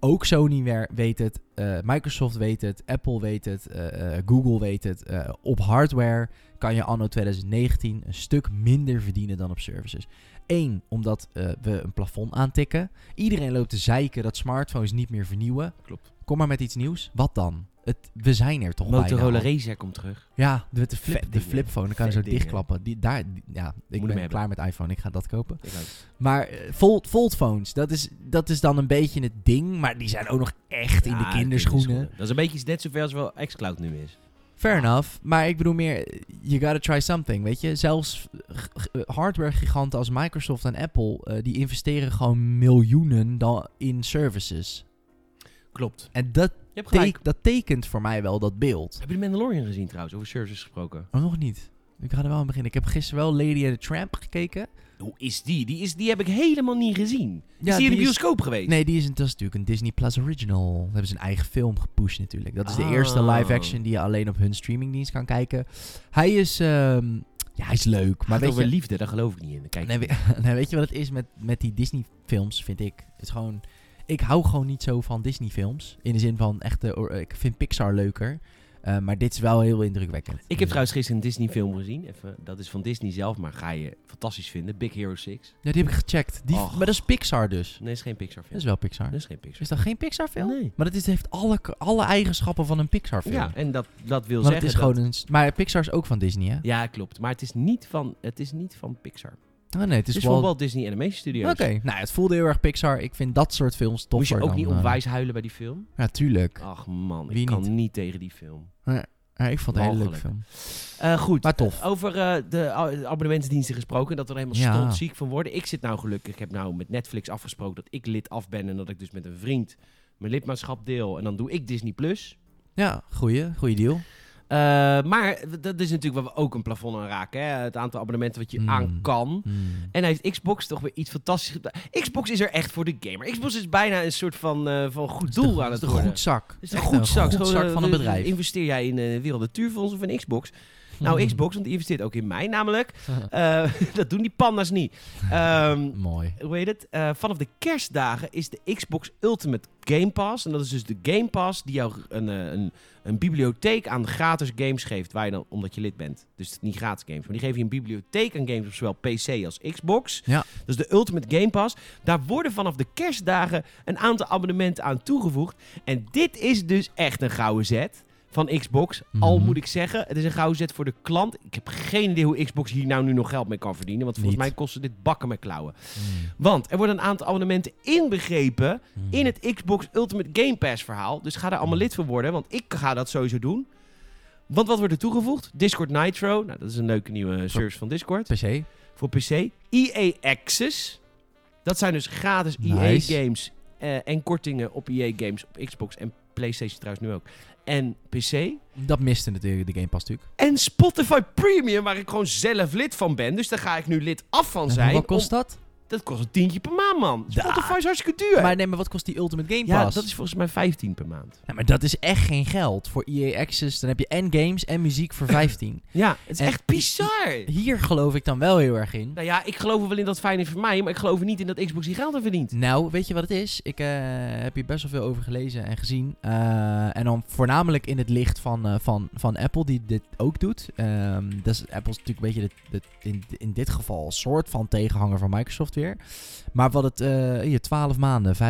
ook Sony weet het, eh, Microsoft weet het, Apple weet het, eh, eh, Google weet het. Op hardware kan je anno 2019 een stuk minder verdienen dan op services. Eén, omdat we een plafond aantikken. Iedereen loopt te zeiken dat smartphones niet meer vernieuwen. Klopt. Kom maar met iets nieuws. Wat dan? Het, we zijn er toch bijna Motorola al. Razer komt terug. Ja, de, de, flip, Vet de dingen. flipphone. Dan kan je Vet zo dingen. dichtklappen. Die, daar, die- ja, ik hem ben hebben. klaar met iPhone. Ik ga dat kopen. Ik ook. Maar eh, fold, foldphones, dat is, dat is dan een beetje het ding. Maar die zijn ook nog echt in Ja, de kinderschoenen. Dat is een beetje net zover als wel xCloud nu is. Fair enough. Maar ik bedoel meer, you gotta try something, weet je. Zelfs g- g- hardware giganten als Microsoft en Apple, eh, die investeren gewoon miljoenen dan in services. Klopt. En dat, hebt gelijk. tek- dat tekent voor mij wel dat beeld. Heb je de Mandalorian gezien trouwens, over services gesproken? Oh, nog niet. Ik ga er wel aan beginnen. Ik heb gisteren wel Lady and the Tramp gekeken. Hoe is die? Die, is, die heb ik helemaal niet gezien. Is Ja, die in de is- bioscoop geweest? Nee, die is, een- dat is natuurlijk een Disney Plus original. Daar hebben ze een eigen film gepusht natuurlijk. Dat is de eerste live-action die je alleen op hun streamingdienst kan kijken. Hij is, ehm, ja, hij is leuk. Maar weet over je, liefde, daar geloof ik niet in. Kijk, nee, we- nee, weet je wat het is met, met die Disney films, vind ik? Het is gewoon, ik hou gewoon niet zo van Disney films. In de zin van echte, ik vind Pixar leuker. Eh, maar dit is wel heel indrukwekkend. ik heb trouwens gisteren een Disney film gezien. Even, dat is van Disney zelf, maar ga je fantastisch vinden. Big Hero 6. Ja, die heb ik gecheckt. Die. Maar dat is Pixar dus. Nee, is geen Pixar Dat is wel Pixar. Dat is geen Pixar Is dat geen Pixar film? Nee. Maar dat is, heeft alle, alle eigenschappen van een Pixar film. Ja, en dat, dat wil Maar zeggen het is dat- gewoon een... Maar Pixar is ook van Disney, hè? Ja, klopt. Maar het is niet van, het is niet van Pixar. Oh nee, het Het is, Walt Disney Animation Studios. Oké, nou, het voelde heel erg Pixar. Ik vind dat soort films toffer Moest je ook dan, niet eh, onwijs huilen bij die film? Ja, tuurlijk. Ach man, Wie ik kan niet? tegen die film. Ja, ik vond het een hele leuke film. Eh, goed, Maar tof. over eh, de abonnementsdiensten gesproken, dat we er helemaal Ja. stondziek van worden. Ik zit nou gelukkig, ik heb nou met Netflix afgesproken dat ik lid af ben en dat ik dus met een vriend mijn lidmaatschap deel. En dan doe ik Disney+. Plus. Ja, goeie, goeie deal. Eh, maar dat is natuurlijk waar we ook een plafond aan raken. Hè? Het aantal abonnementen wat je Mm. aan kan. Hmm. En hij heeft Xbox toch weer iets fantastisch gedaan. Xbox is er echt voor de gamer. Xbox is bijna een soort van, eh, van goed doel de- aan het het is een worden. goed zak. Het is een goed zak. goed Gewoon, zak eh, van een we- bedrijf. Investeer jij in een Wereld Natuurfonds of in Xbox? Nou, Xbox, want die investeert ook in mij namelijk. Eh, dat doen die panda's niet. Ehm, Mooi. hoe heet het? Eh, vanaf de kerstdagen is de Xbox Ultimate Game Pass. En dat is dus de Game Pass die jou een, eh, een, een bibliotheek aan gratis games geeft. Waar je dan, omdat je lid bent. Dus niet gratis games. Maar die geven je een bibliotheek aan games op zowel PC als Xbox. Ja. Dus de Ultimate Game Pass. Daar worden vanaf de kerstdagen een aantal abonnementen aan toegevoegd. En dit is dus echt een gouden zet van Xbox. Al Mhm. moet ik zeggen, het is een gouden zet voor de klant. Ik heb geen idee hoe Xbox hier nou nu nog geld mee kan verdienen. Want volgens Niet. mij kostte dit bakken met klauwen. Hmm. Want er worden een aantal abonnementen inbegrepen Hmm. in het Xbox Ultimate Game Pass verhaal. Dus ga daar allemaal lid voor worden, want ik ga dat sowieso doen. Want wat wordt er toegevoegd? Discord Nitro. Nou, dat is een leuke nieuwe service van Discord. PC. Voor PC. EA Access. Dat zijn dus gratis Nice. EA-games eh, en kortingen op EA-games op Xbox en PlayStation trouwens nu ook. En PC. Dat miste natuurlijk de Game Pass natuurlijk. En Spotify Premium, waar ik gewoon zelf lid van ben. Dus daar ga ik nu lid af van En zijn. Wat kost om- dat? Dat kost een tientje per maand, man. Spotify is hartstikke duur. Maar nee, maar wat kost die Ultimate Game ja, Pass? dat is volgens mij 15 per maand. Ja, maar dat is echt geen geld. Voor EA Access, dan heb je en games en muziek voor 15. Ja, het is En- echt bizar. Hier geloof ik dan wel heel erg in. Nou ja, ik geloof er wel in dat het fijn is voor mij, maar ik geloof er niet in dat Xbox die geld aan verdient. Nou, weet je wat het is? Ik eh, heb hier best wel veel over gelezen en gezien. Eh, en dan voornamelijk in het licht van, eh, van, van Apple, die dit ook doet. Ehm dus Apple is natuurlijk een beetje de, de- in, in dit geval een soort van tegenhanger van Microsoft Maar wat het, eh hier, 12 maanden, 55,49.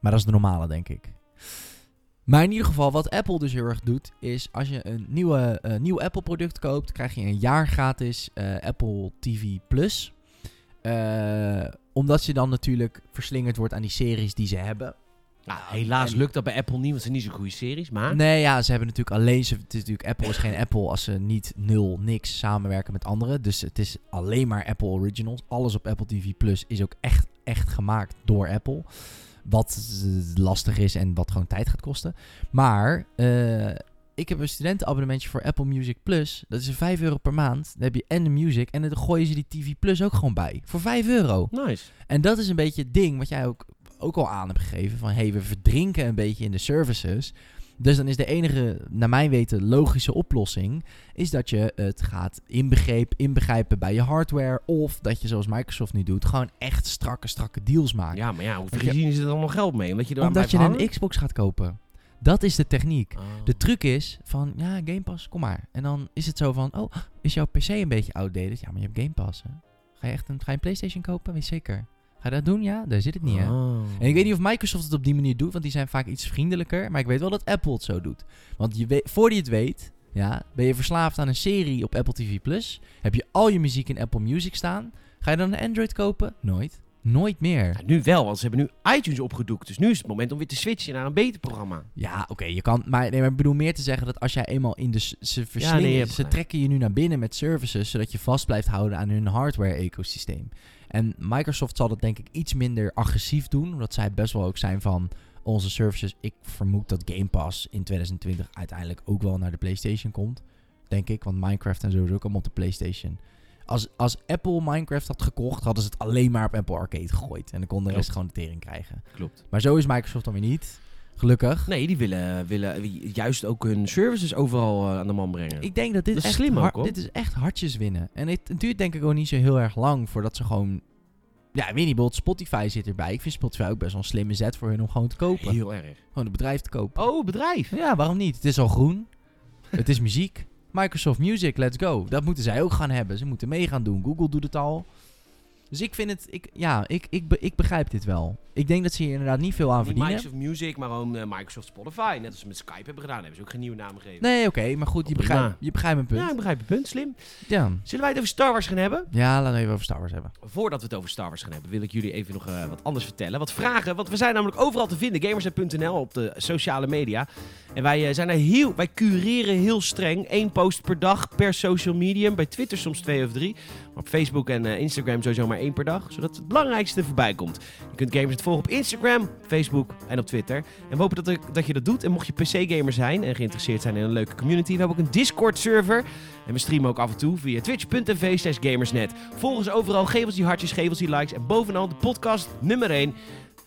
Maar dat is de normale, denk ik. Maar in ieder geval, wat Apple dus heel erg doet, is als je een nieuwe, eh, nieuw Apple product koopt, krijg je een jaar gratis eh, Apple TV Plus. Omdat je dan natuurlijk verslingerd wordt aan die series die ze hebben. Nou, helaas en- lukt dat bij Apple niet, want het zijn niet zo goede series. Maar Nee, ja, ze hebben natuurlijk alleen... Ze, het is natuurlijk, Apple is geen Apple als ze niet nul, niks samenwerken met anderen. Dus het is alleen maar Apple Originals. Alles op Apple TV Plus is ook echt, echt gemaakt door Apple. Wat lastig is en wat gewoon tijd gaat kosten. Maar eh, ik heb een studentenabonnementje voor Apple Music Plus. Dat is 5 euro per maand. Dan heb je en de music en dan gooien ze die TV Plus ook gewoon bij. Voor 5 euro. nice. En dat is een beetje het ding wat jij ook, ook al aan hebt gegeven. Van hey, we verdrinken een beetje in de services. Dus dan is de enige, naar mijn weten, logische oplossing. Is dat je het gaat inbegreep, inbegrijpen bij je hardware. Of dat je zoals Microsoft nu doet, gewoon echt strakke, strakke deals maakt. Ja, maar ja, hoe verdienen ze er dan nog geld mee? Omdat je er Omdat je een? Xbox gaat kopen. Dat is de techniek. Oh. De truc is van, ja, Game Pass, kom maar. En dan is het zo van, oh, is jouw PC een beetje outdated? Ja, maar je hebt Game Pass, hè? Ga je echt een, ga je een PlayStation kopen? Weet zeker. Ga je dat doen? Ja, daar zit het niet, hè? Oh. En ik weet niet of Microsoft het op die manier doet, want die zijn vaak iets vriendelijker. Maar ik weet wel dat Apple het zo doet. Want je weet, voordat je het weet, ja, ben je verslaafd aan een serie op Apple TV Plus. Heb je al je muziek in Apple Music staan. Ga je dan een Android kopen? Nooit. Nooit meer. Ja, nu wel, want ze hebben nu iTunes opgedoekt. Dus nu is het moment om weer te switchen naar een beter programma. Ja, oké, je kan. Maar, nee, maar ik bedoel meer te zeggen dat als jij eenmaal in de. Ze nee, hebt ze trekken je nu naar binnen met services. Zodat je vast blijft houden aan hun hardware-ecosysteem. En Microsoft zal dat denk ik iets minder agressief doen. Omdat zij best wel ook zijn van onze services. Ik vermoed dat Game Pass in 2020 uiteindelijk ook wel naar de PlayStation komt. denk ik. Want Minecraft en zo is ook allemaal op de PlayStation. Als, als Apple Minecraft had gekocht, hadden ze het alleen maar op Apple Arcade gegooid. En dan kon de rest Klopt. gewoon de tering krijgen. Klopt. Maar zo is Microsoft dan weer niet. Gelukkig. Nee, die willen, willen juist ook hun services overal eh, aan de man brengen. Ik denk dat dit Dat is echt slim ook, har- hoor. dit is echt hartjes winnen. En het, het duurt denk ik ook niet zo heel erg lang voordat ze gewoon... Ja, weet niet, bijvoorbeeld Spotify zit erbij. Ik vind Spotify ook best wel een slimme zet voor hun om gewoon te kopen. Heel erg. Gewoon het bedrijf te kopen. Oh, bedrijf. Ja, waarom niet? Het is al groen. het is muziek. Microsoft Music, let's go. Dat moeten zij ook gaan hebben. Ze moeten mee gaan doen. Google doet het al. Dus ik vind het... Ik, ja, ik, ik, be- ik begrijp dit wel. Ik denk dat ze hier inderdaad niet veel aan Niet verdienen. Microsoft Music, maar gewoon eh, Microsoft Spotify. Net als ze met Skype hebben gedaan. hebben ze ook geen nieuwe naam gegeven. Nee, oké. maar goed, je begrijpt, je begrijpt mijn punt. Ja, ik begrijp je punt. Slim. Ja. Zullen wij het over Star Wars gaan hebben? ja, laten we even over Star Wars hebben. Voordat we het over Star Wars gaan hebben, wil ik jullie even nog eh, wat anders vertellen. Wat vragen, want we zijn namelijk overal te vinden. Gamersnet.nl op de sociale media. En wij, eh, zijn er heel, wij cureren heel streng. Eén post per dag per social medium. Bij Twitter soms twee of drie. Maar op Facebook en eh, Instagram sowieso maar één per dag. Zodat het belangrijkste voorbij komt. Je kunt Gamersnet volgen op Instagram, Facebook en op Twitter. En we hopen dat, dat je dat doet. En mocht je PC-gamer zijn en geïnteresseerd zijn in een leuke community. We hebben ook een Discord-server. En we streamen ook af en toe via twitch.tv slash gamersnet. Volg ons overal, geef ons die hartjes, geef ons die likes. En bovenal de podcast nummer 1.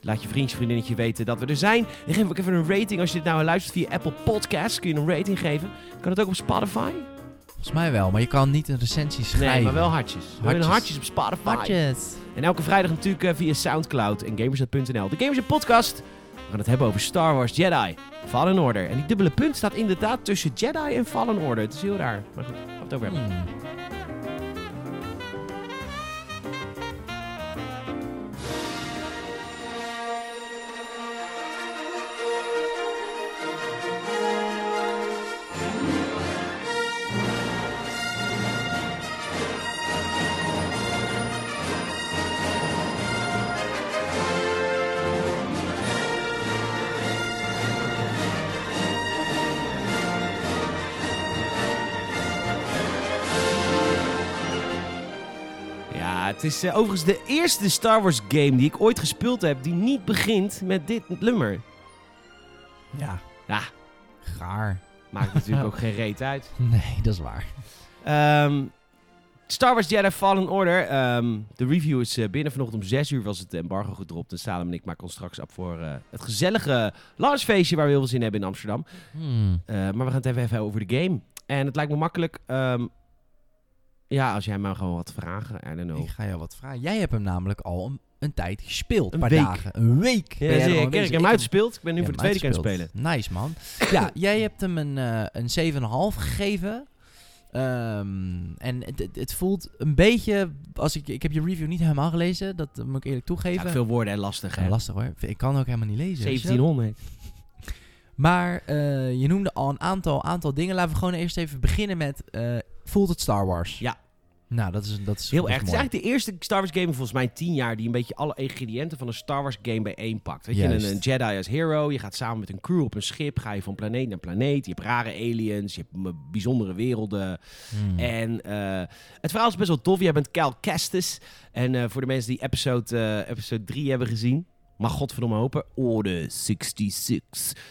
Laat je vriendje, vriendinnetje weten dat we er zijn. En geef ook even een rating als je dit nou luistert via Apple Podcasts. Kun je een rating geven. Kan het ook op Spotify? Volgens mij wel, maar je kan niet een recensie schrijven. Nee, maar wel hartjes. Hartjes. hartjes op Spotify. Hartjes. En elke vrijdag natuurlijk eh, via Soundcloud en gamersnet.nl. De Gamersnet podcast. We gaan het hebben over Star Wars Jedi Fallen Order. En die dubbele punt staat inderdaad tussen Jedi en Fallen Order. Het is heel raar. Maar goed, gaan we het over hebben. Hmm. Het is eh, overigens de eerste Star Wars game die ik ooit gespeeld heb die niet begint met dit nummer. Ja. Ja. Gaar. Maakt natuurlijk ook geen reet uit. Nee, dat is waar. Ehm, Star Wars Jedi Fallen Order. ehm, de review is eh, binnen. Vanochtend om 6 uur was het embargo gedropt. En Salem en ik maken ons straks op voor eh, het gezellige launchfeestje waar we heel veel zin in hebben in Amsterdam. Hmm. Maar we gaan het even, even over de game. En het lijkt me makkelijk. ehm, ja, als jij maar gewoon wat vragen. I don't know. Ik ga jou wat vragen. Jij hebt hem namelijk al een, een tijd gespeeld. Een paar week. dagen. Een week. Ja, zie ik heb hem uitgespeeld. Ik ben nu voor de tweede keer aan het spelen. Nice, man. ja, jij hebt hem een, eh een 7,5 gegeven. Ehm, en het, het, voelt een beetje... Als ik, ik heb je review niet helemaal gelezen. Dat moet ik eerlijk toegeven. Ja, veel woorden en lastig. Ja, lastig hoor. Ik kan ook helemaal niet lezen. weet je wel. 1700. Maar eh, je noemde al een aantal, aantal dingen. Laten we gewoon eerst even beginnen met... eh, voelt het Star Wars? Ja. Nou, dat is, dat is Heel erg. Het is eigenlijk de eerste Star Wars game volgens mij in 10 jaar die een beetje alle ingrediënten van een Star Wars game bijeenpakt. Weet je, een, een Jedi als hero, je gaat samen met een crew op een schip, ga je van planeet naar planeet, je hebt rare aliens, je hebt bijzondere werelden. Hmm. En eh, het verhaal is best wel tof. Jij bent Cal Kestis. En voor de mensen die episode, episode 3 hebben gezien, mag godverdomme hopen, Order 66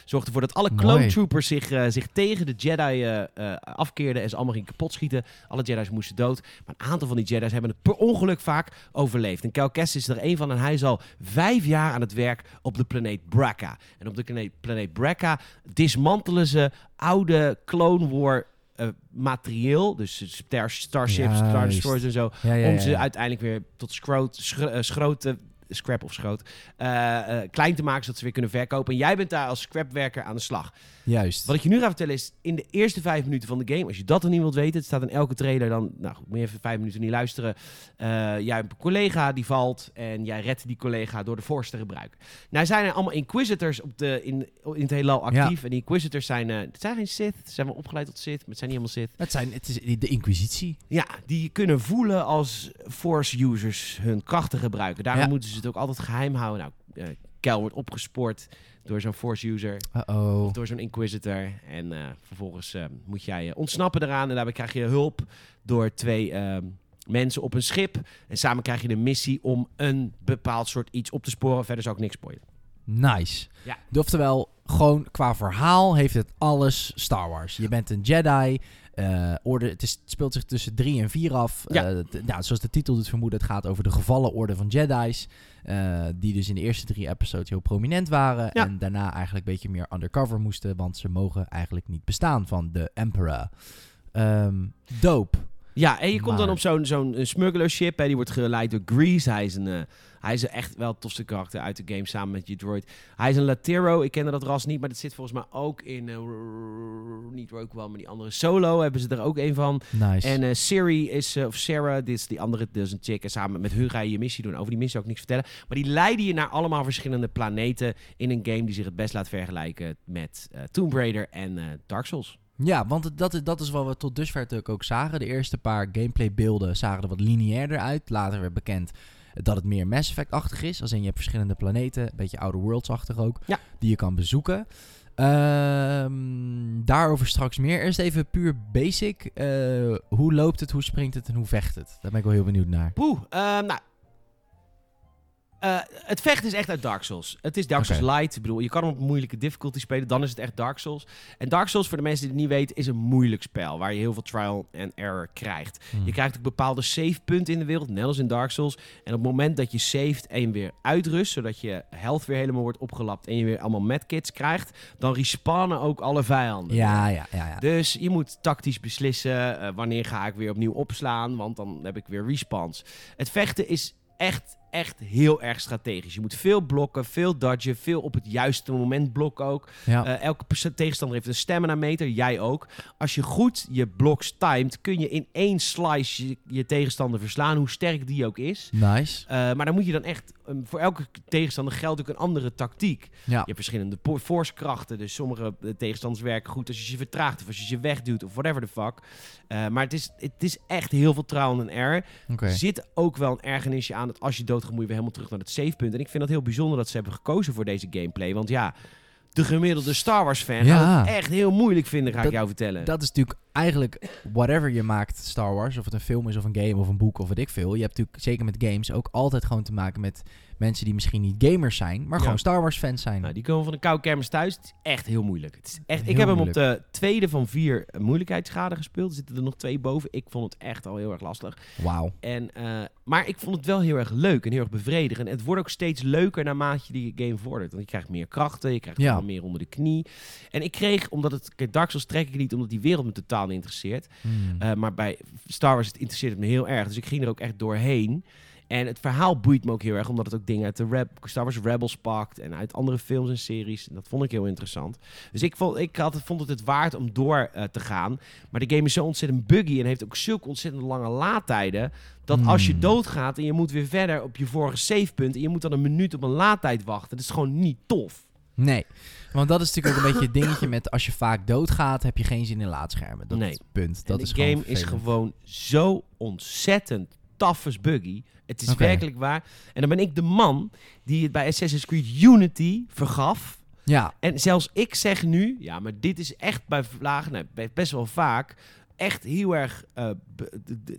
zorgt ervoor dat alle clone troopers zich, eh, zich tegen de Jedi eh, eh, afkeerden en ze allemaal gingen kapot schieten. Alle Jedi's moesten dood. Maar een aantal van die Jedi's hebben het per ongeluk vaak overleefd. En Cal Kestis is er een van en hij is al vijf jaar aan het werk op de planeet Braca. En op de planeet, planeet Braca dismantelen ze oude Clone War eh, materieel. Dus star, starships, star destroyers en zo. Ja, ja, Om ze uiteindelijk weer tot schroot, schro- schroot te- scrap of schroot, eh, eh, klein te maken, zodat ze weer kunnen verkopen. En jij bent daar als scrapwerker aan de slag. Juist. Wat ik je nu ga vertellen is, in de eerste vijf minuten van de game, als je dat dan niet wilt weten, het staat in elke trailer, dan nou goed, moet je even vijf minuten niet luisteren. Eh, jij hebt een collega die valt en jij redt die collega door de force te gebruiken. Nou zijn er allemaal inquisitors op de, in, in het heelal actief. En die inquisitors zijn, het zijn geen Sith, ze zijn wel opgeleid tot Sith, maar het zijn niet helemaal Sith. Het, zijn, het is de Inquisitie. Ja, die kunnen voelen als force users hun krachten gebruiken. Daarom Ja. moeten ze het ook altijd geheim houden. Nou, eh Kel wordt opgespoord door zo'n force user. Uh-oh. Of door zo'n inquisitor. En eh, vervolgens eh, moet jij ontsnappen eraan. En daarbij krijg je hulp door twee ehm, mensen op een schip. En samen krijg je de missie om een bepaald soort iets op te sporen. Verder zou ik niks spoilen. Nice. Ja. Oftewel, gewoon qua verhaal heeft het alles Star Wars. Je bent een Jedi. Eh, orde, het, is, het speelt zich tussen 3 en 4 af. Ja. Eh, t- nou, zoals de titel doet vermoeden, het gaat over de gevallen orde van Jedi's. eh, die dus in de eerste drie episodes heel prominent waren. Ja. En daarna eigenlijk een beetje meer undercover moesten. Want ze mogen eigenlijk niet bestaan van de Emperor. Ehm dope. Ja, en je komt dan op zo'n zo'n eh, smugglership. Hè, die wordt geleid door Grease. Hij is, een, eh, hij is echt wel het tofste karakter uit de game samen met je droid. Hij is een Latero. Ik kende dat ras niet, maar dat zit volgens mij ook in... eh, niet One, maar die andere Solo hebben ze er ook een van. Nice. En Siri is, of Sarah, dit is die andere, is een chick. En samen met hun ga je je missie doen. Over die missie ook niks vertellen. Maar die leiden je naar allemaal verschillende planeten in een game die zich het best laat vergelijken met Tomb Raider en Dark Souls. Ja, want het- dat, is- dat is wat we tot dusver natuurlijk ook zagen. De eerste paar gameplaybeelden zagen er wat lineairder uit. Later werd bekend dat het meer Mass Effect-achtig is. Als in je hebt verschillende planeten, een beetje Outer Worlds-achtig ook, Ja. die je kan bezoeken. Ehm, daarover straks meer. Eerst even puur basic. Eh, hoe loopt het, hoe springt het en hoe vecht het? Daar ben ik wel heel benieuwd naar. Poeh, ehm, nou. Eh, het vechten is echt uit Dark Souls. Het is Dark. Souls Light. Ik bedoel, je kan hem op moeilijke difficulty spelen. Dan is het echt Dark Souls. En Dark Souls, voor de mensen die het niet weten, is een moeilijk spel. Waar je heel veel trial and error krijgt. Hmm. Je krijgt ook bepaalde save punten in de wereld, net als in Dark Souls. En op het moment dat je saved en je weer uitrust, zodat je health weer helemaal wordt opgelapt en je weer allemaal medkits krijgt, dan respawnen ook alle vijanden. Ja, ja, ja. ja. Dus je moet tactisch beslissen eh, wanneer ga ik weer opnieuw opslaan, want dan heb ik weer respawns. Het vechten is echt, echt heel erg strategisch. Je moet veel blokken, veel dodgen, veel op het juiste moment blokken ook. ja. Eh, elke tegenstander heeft een stamina meter, jij ook. Als je goed je bloks timed, kun je in één slice je, je tegenstander verslaan, hoe sterk die ook is. nice. Eh, maar dan moet je dan echt, um, voor elke tegenstander geldt ook een andere tactiek. Ja. Je hebt verschillende force-krachten. Dus sommige eh, tegenstanders werken goed als je ze vertraagt of als je ze wegduwt of whatever the fuck. Maar het is, het is echt heel veel trial and error. Er zit ook wel een ergernisje aan dat als je doodgaat je weer helemaal terug naar het savepunt. En ik vind dat heel bijzonder dat ze hebben gekozen voor deze gameplay. Want ja, de gemiddelde Star Wars fan Ja. gaat het echt heel moeilijk vinden, ga ik jou vertellen. Dat is natuurlijk eigenlijk whatever je maakt, Star Wars, of het een film is of een game of een boek of wat ik veel. Je hebt natuurlijk zeker met games ook altijd gewoon te maken met mensen die misschien niet gamers zijn, maar Ja. gewoon Star Wars fans zijn. Nou, die komen van de koude kermis thuis. Het is echt heel moeilijk. Het is echt, ik heb hem op de tweede van vier moeilijkheidsgraden gespeeld. Er zitten er nog twee boven. Ik vond het echt al heel erg lastig. Wauw. En, eh, maar ik vond het wel heel erg leuk en heel erg bevredigend. En het wordt ook steeds leuker naarmate je die game vordert. Want je krijgt meer krachten, je krijgt Ja. meer onder de knie. En ik kreeg, omdat het... Dark Souls trek ik niet omdat die wereld me totaal niet interesseert. Hmm. Eh, maar bij Star Wars het interesseert het me heel erg. Dus ik ging er ook echt doorheen. En het verhaal boeit me ook heel erg, omdat het ook dingen uit de Reb Star Wars Rebels pakt en uit andere films en series. En dat vond ik heel interessant. Dus ik vond, ik had, vond het het waard om door eh, te gaan. Maar de game is zo ontzettend buggy en heeft ook zulke ontzettend lange laadtijden. Dat als je Hmm. doodgaat en je moet weer verder op je vorige savepunt en je moet dan een minuut op een laadtijd wachten. Dat is gewoon niet tof. Nee, want dat is natuurlijk ook een beetje het dingetje met als je vaak doodgaat, heb je geen zin in laadschermen. Dat Nee. is het punt. En Dat de is game gewoon is gewoon zo ontzettend tough as buggy. Het is werkelijk waar. En dan ben ik de man die het bij Assassin's Creed Unity vergaf. Ja, En zelfs ik zeg nu, ja, maar dit is echt bij vlagen, best wel vaak, echt heel erg,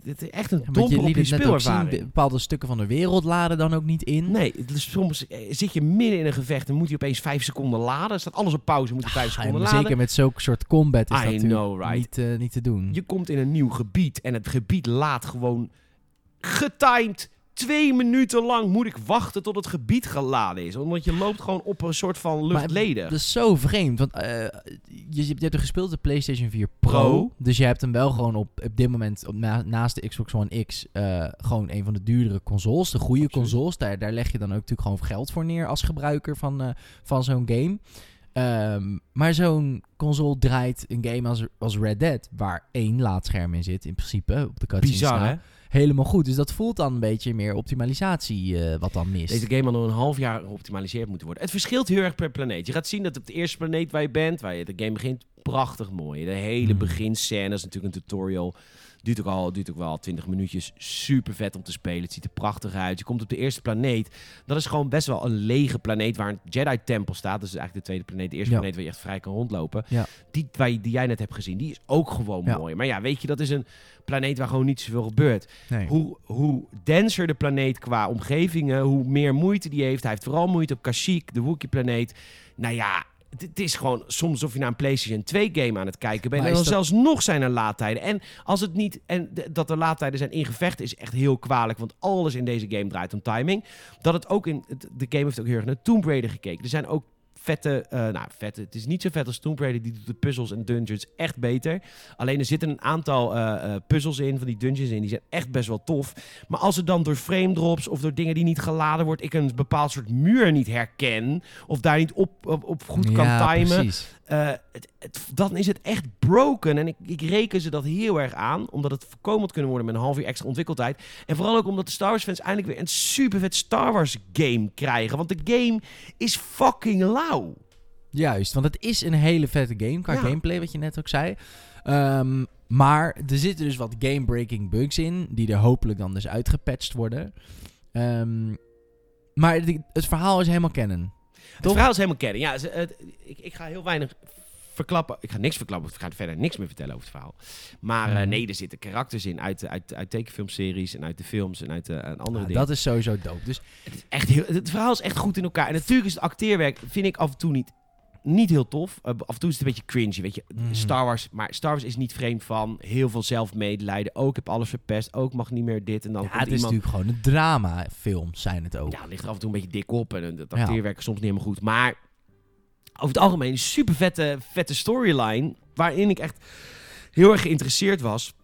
dit is echt een domper je op je zien, speelervaring. be- bepaalde stukken van de wereld laden dan ook niet in. Nee, dus soms eh, zit je midden in een gevecht en moet je opeens vijf seconden laden. Staat alles op pauze, moet je vijf Ah, seconden en laden. zeker met zulke soort combat is I dat know, right. niet, eh, niet te doen. Je komt in een nieuw gebied en het gebied laat gewoon getimed. Twee minuten lang moet ik wachten tot het gebied geladen is. Omdat je loopt gewoon op een soort van Maar luchtleden. Dat is zo vreemd, want eh, je, je hebt er gespeeld de PlayStation 4 Pro, Pro. dus je hebt hem wel gewoon op, op dit moment op, na- naast de Xbox One X eh, gewoon een van de duurdere consoles, de goede Absoluut. consoles. Daar, daar leg je dan ook natuurlijk gewoon geld voor neer als gebruiker van, eh, van zo'n game. Ehm, maar zo'n console draait een game als, als Red Dead, waar één laadscherm in zit, in principe, op de cutscene Bizar, hè? Helemaal goed. Dus dat voelt dan een beetje meer optimalisatie eh, wat dan mist. Deze game had nog een half jaar geoptimaliseerd moeten worden. Het verschilt heel erg per planeet. Je gaat zien dat op de eerste planeet waar je bent, waar je de game begint, prachtig mooi. De hele Hmm. beginscène is natuurlijk een tutorial. Duurt ook, al, duurt ook wel 20 minuutjes. Super vet om te spelen. Het ziet er prachtig uit. Je komt op de eerste planeet. Dat is gewoon best wel een lege planeet waar een Jedi-tempel staat. Dat is eigenlijk de tweede planeet. De eerste Ja. planeet waar je echt vrij kan rondlopen. Ja. Die, waar die jij net hebt gezien, die is ook gewoon Ja. mooi. Maar ja, weet je, dat is een planeet waar gewoon niet zoveel gebeurt. nee. Hoe, hoe denser de planeet qua omgevingen, hoe meer moeite die heeft. Hij heeft vooral moeite op Kashyyyk, de Wookiee-planeet. Nou ja, het, is gewoon soms alsof je naar een PlayStation 2 game aan het kijken bent. Maar en dan dat- zelfs nog zijn er laadtijden. En als het niet. En dat er laadtijden zijn in gevechten is echt heel kwalijk. Want alles in deze game draait om timing. Dat het ook in. De game heeft ook heel erg naar Tomb Raider gekeken. Er zijn ook vette. eh, nou, vette. Het is niet zo vet als Tomb Raider. Die doet de puzzels en dungeons echt beter. Alleen er zitten een aantal eh, eh, puzzels in, van die dungeons in. Die zijn echt best wel tof. Maar als er dan door frame drops of door dingen die niet geladen wordt. ik een bepaald soort muur niet herken. of daar niet op, op, op goed kan ja, timen. precies. Eh, het, het- dan is het echt broken. En ik, ik reken ze dat heel erg aan. Omdat het voorkomen had kunnen worden met een half uur extra ontwikkeltijd. En vooral ook omdat de Star Wars fans eindelijk weer een super vet Star Wars game krijgen. Want de game is fucking lauw. Juist, want het is een hele vette game qua Ja. gameplay, wat je net ook zei. Ehm, maar er zitten dus wat game-breaking bugs in, die er hopelijk dan dus uitgepatcht worden. Ehm, maar de- het verhaal is helemaal kennen. Het verhaal is helemaal kennen. Ja, ze- het- ik, ik ga heel weinig verklappen. Ik ga niks verklappen. Ik ga er verder niks meer vertellen over het verhaal. Maar eh, nee, er zitten karakters in uit, uit, uit tekenfilmseries en uit de films en uit de, en andere Ja, dingen. dat is sowieso dope. Dus Het, is echt heel, het verhaal is echt goed in elkaar. En natuurlijk is het acteerwerk, vind ik af en toe niet, niet heel tof. Eh, af en toe is het een beetje cringy, weet je. Mhm. Star Wars, maar Star Wars is niet vreemd van heel veel zelfmedelijden. Ook heb alles verpest, ook mag niet meer dit. En dan ja, het is iemand... natuurlijk gewoon een drama-film, zijn het ook. Ja, het ligt er af en toe een beetje dik op. En het Ja. acteerwerk is soms niet helemaal goed. Maar over het algemeen een super vette, vette storyline. Waarin ik echt heel erg geïnteresseerd was.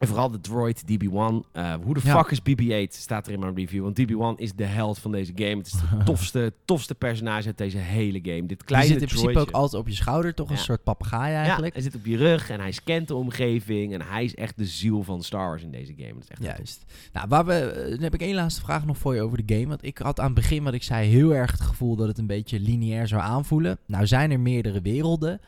En vooral de droid DB1. Eh, hoe de Ja. fuck is BB-8? Staat er in mijn review. Want DB1 is de held van deze game. Het is de tofste, tofste personage uit deze hele game. Dit Die kleine zit in principe ook altijd op je schouder, toch? Een soort papegaai Ja, eigenlijk. hij zit op je rug en hij scant de omgeving. En hij is echt de ziel van Star Wars in deze game. Dat is echt. Juist. Nou, waar we, eh, dan heb ik één laatste vraag nog voor je over de game. Want ik had aan het begin, wat ik zei, heel erg het gevoel dat het een beetje lineair zou aanvoelen. Nou zijn er meerdere werelden.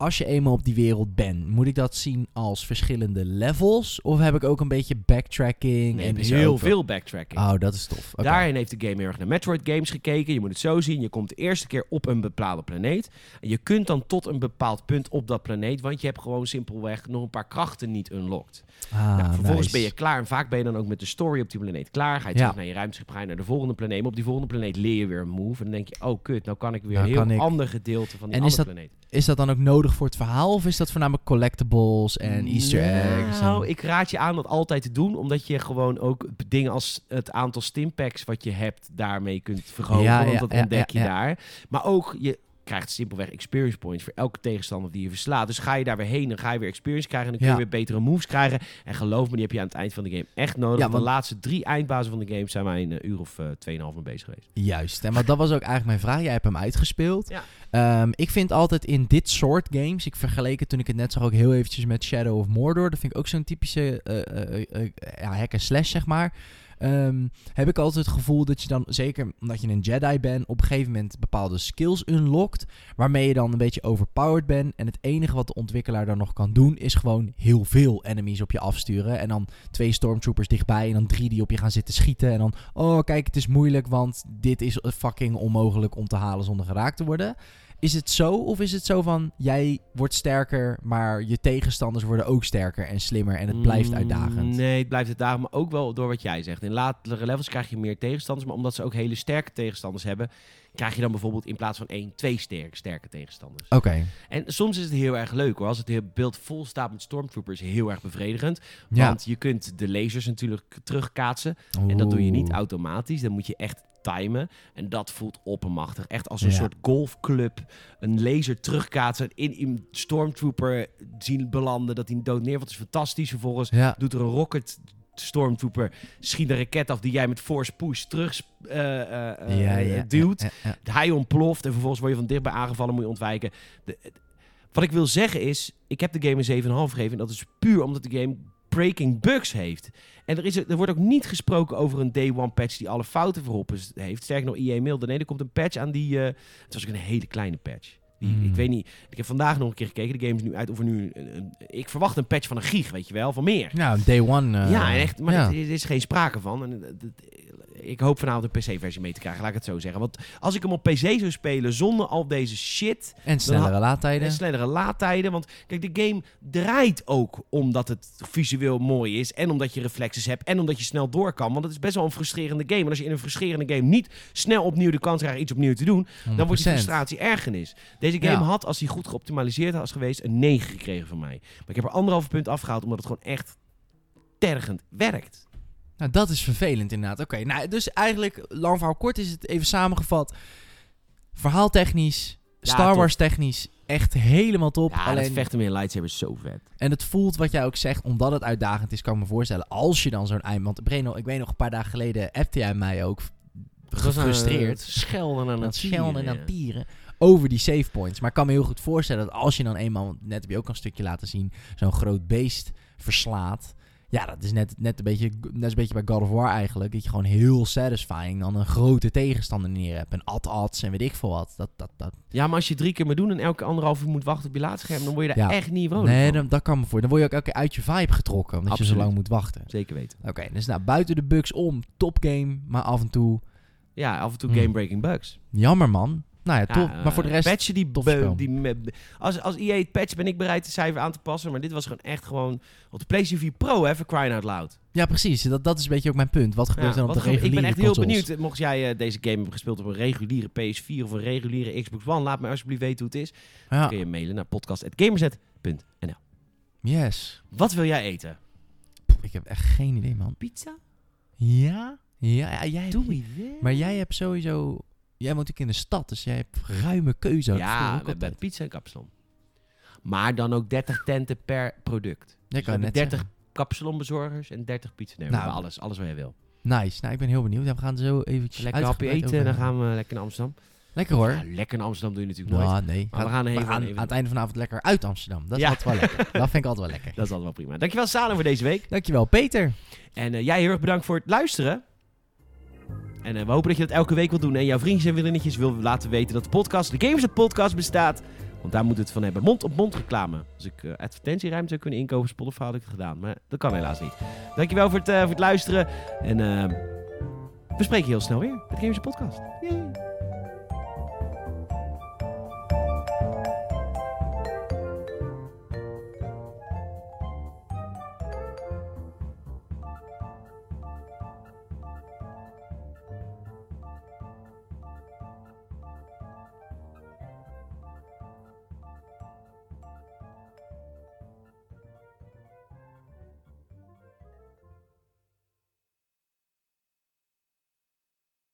Als je eenmaal op die wereld bent, moet ik dat zien als verschillende levels? Of heb ik ook een beetje backtracking? Nee, en heel veel backtracking. Oh, dat is tof. Daarin heeft de game heel erg naar Metroid games gekeken. Je moet het zo zien. Je komt de eerste keer op een bepaalde planeet. En je kunt dan tot een bepaald punt op dat planeet. Want je hebt gewoon simpelweg nog een paar krachten niet unlocked. Ah, nou, vervolgens nice. ben je klaar. En vaak ben je dan ook met de story op die planeet klaar. Ga je Ja. terug naar je ruimteschip. Ga je naar de volgende planeet. Maar op die volgende planeet leer je weer een move. En dan denk je, oh kut, nou kan ik weer Nou een heel ik- ander gedeelte van die En andere planeet. Is dat dan ook nodig voor het verhaal? Of is dat voornamelijk collectibles en easter eggs? Nou, en- ik raad je aan dat altijd te doen. Omdat je gewoon ook dingen als het aantal stimpacks wat je hebt daarmee kunt verhogen. Ja, want ja, dat ontdek je daar. Maar ook, je krijgt simpelweg experience points voor elke tegenstander die je verslaat. Dus ga je daar weer heen, dan ga je weer experience krijgen. En dan kun je Ja. weer betere moves krijgen. En geloof me, die heb je aan het eind van de game echt nodig. Ja, want de laatste drie eindbazen van de game zijn wij een uur of eh, tweeënhalf mee bezig geweest. Juist. En want dat was ook eigenlijk mijn vraag. Jij hebt hem uitgespeeld. Ja. Ehm, ik vind altijd in dit soort games, ik vergeleken toen ik het net zag ook heel eventjes met Shadow of Mordor. Dat vind ik ook zo'n typische ja, hack en slash, zeg maar. Ehm, heb ik altijd het gevoel dat je dan, zeker omdat je een Jedi bent, op een gegeven moment bepaalde skills unlockt. Waarmee je dan een beetje overpowered bent. En het enige wat de ontwikkelaar dan nog kan doen, is gewoon heel veel enemies op je afsturen. En dan twee stormtroopers dichtbij en dan drie die op je gaan zitten schieten. En dan, oh kijk, het is moeilijk, want dit is fucking onmogelijk om te halen zonder geraakt te worden. Is het zo of is het zo van jij wordt sterker, maar je tegenstanders worden ook sterker en slimmer en het blijft Mm, uitdagend? Nee, het blijft uitdagend, maar ook wel door wat jij zegt. In latere levels krijg je meer tegenstanders, maar omdat ze ook hele sterke tegenstanders hebben, krijg je dan bijvoorbeeld in plaats van één, twee sterke, sterke tegenstanders. Oké, En soms is het heel erg leuk hoor. Als het beeld vol staat met stormtroopers, heel erg bevredigend. ja. Want je kunt de lasers natuurlijk terugkaatsen. En dat doe je niet automatisch. Dan moet je echt timen. En dat voelt oppermachtig. Echt als een Ja. soort golfclub. Een laser terugkaatsen. In een stormtrooper zien belanden. Dat hij dood neervalt. is fantastisch. Vervolgens Ja. doet er een rocket stormtrooper. Schiet een raket af die jij met force push terug eh, ja, ja, duwt. Hij ontploft en vervolgens word je van dichtbij aangevallen, moet je ontwijken. De, wat ik wil zeggen is, ik heb de game een 7,5 gegeven. En dat is puur omdat de game breaking bugs heeft. En er, is, er wordt ook niet gesproken over een day one patch die alle fouten is, heeft. Sterker nog, EA mailde. Nee, er komt een patch aan die... het was ook een hele kleine patch. Die, Hmm. Ik weet niet, ik heb vandaag nog een keer gekeken. De game is nu uit over nu... een- een- ik verwacht een patch van een gig, weet je wel, van meer. Ja, day one. eh, ja, en echt, maar ja. er is geen sprake van. En, ik hoop vanavond een PC-versie mee te krijgen, laat ik het zo zeggen. Want als ik hem op PC zou spelen zonder al deze shit En snellere en laadtijden. snellere laadtijden. Want kijk, de game draait ook omdat het visueel mooi is. En omdat je reflexes hebt. En omdat je snel door kan. Want het is best wel een frustrerende game. En als je in een frustrerende game niet snel opnieuw de kans krijgt iets opnieuw te doen. Dan wordt die 100%. frustratie ergernis. Deze game Ja. had, als hij goed geoptimaliseerd was geweest, een 9 gekregen van mij. Maar ik heb er anderhalf punt afgehaald omdat het gewoon echt tergend werkt. Nou, dat is vervelend inderdaad. Oké, nou, dus eigenlijk, lang verhaal kort is het even samengevat. Verhaaltechnisch, Ja, Star. Wars technisch, echt helemaal top. Ja, Alleen, dat vechten met een lightsaber is zo vet. En het voelt wat jij ook zegt, omdat het uitdagend is, kan ik me voorstellen. Als je dan zo'n eind... Want Breno, ik weet nog een paar dagen geleden appte jij mij ook gefrustreerd. Schelden aan het het schelden en aan tieren. Over die save points. Maar ik kan me heel goed voorstellen dat als je dan eenmaal, net heb je ook een stukje laten zien, zo'n groot beest verslaat. Ja, dat is net, net, een beetje, net een beetje bij God of War eigenlijk. Dat je gewoon heel satisfying dan een grote tegenstander neer hebt. En ad-ads en weet ik veel wat. Dat, dat, dat. Ja, maar als je drie keer moet doen en elke anderhalf uur moet wachten op je laadscherm, dan word je daar Ja. echt niet vrolijk nee, dan, dat kan me voor. Dan word je ook elke keer uit je vibe getrokken. Omdat je zo lang moet wachten. Zeker weten. Oké, dus nou, buiten de bugs om, top game. Maar af en toe, Ja, af en toe Hmm. game-breaking bugs. jammer man. Nou ja, top. Ja, maar voor de rest, Patchen die, tof be- spel. die me- als, als EA het patch ben ik bereid de cijfer aan te passen. Maar dit was gewoon echt gewoon op de PlayStation 4 Pro, hè, voor crying out loud. ja precies. Dat, dat is een beetje ook mijn punt. Wat gebeurt Ja, er dan op de reguliere ik ben echt heel benieuwd. Mocht jij eh, deze game hebben gespeeld op een reguliere PS4 of een reguliere Xbox One, laat me alsjeblieft weten hoe het is. Dan Ja, kun je mailen naar podcast.gamerzet.nl. yes. Wat wil jij eten? Ik heb echt geen idee, man. Pizza? Ja? Ja, ja jij Doe idee. Maar jij hebt sowieso... Jij woont ook in de stad, dus jij hebt ruime keuze. Ja, hebben altijd. pizza en kapsalon. Maar dan ook 30 tenten per product. Dus kan net 30 zeggen. kapsalonbezorgers en 30 pizza. Nee, Nou, alles, alles wat jij wil. Nice. Nou, ik ben heel benieuwd. Ja, we gaan zo eventjes Lekker hapje eten en dan gaan we lekker naar Amsterdam. Lekker hoor. Ja, lekker naar Amsterdam doe je natuurlijk nooit. Nee. Maar we gaan even- aan, even- aan het einde van de avond lekker uit Amsterdam. Dat is Ja. altijd wel lekker. Dat vind ik altijd wel lekker. Dat is altijd wel prima. Dankjewel Salem voor deze week. Dankjewel, Peter. En eh, jij heel erg bedankt voor het luisteren. En eh, we hopen dat je dat elke week wilt doen. En jouw vriendjes en vriendinnetjes wil laten weten dat de podcast, de Gamers Podcast bestaat. Want daar moet het van hebben. Mond-op-mond reclame. Als ik eh, advertentieruimte zou kunnen inkopen, Spotify had ik het gedaan. Maar dat kan helaas niet. Dankjewel voor het, eh, voor het luisteren. En we spreken heel snel weer met de Gamers Podcast. Yay.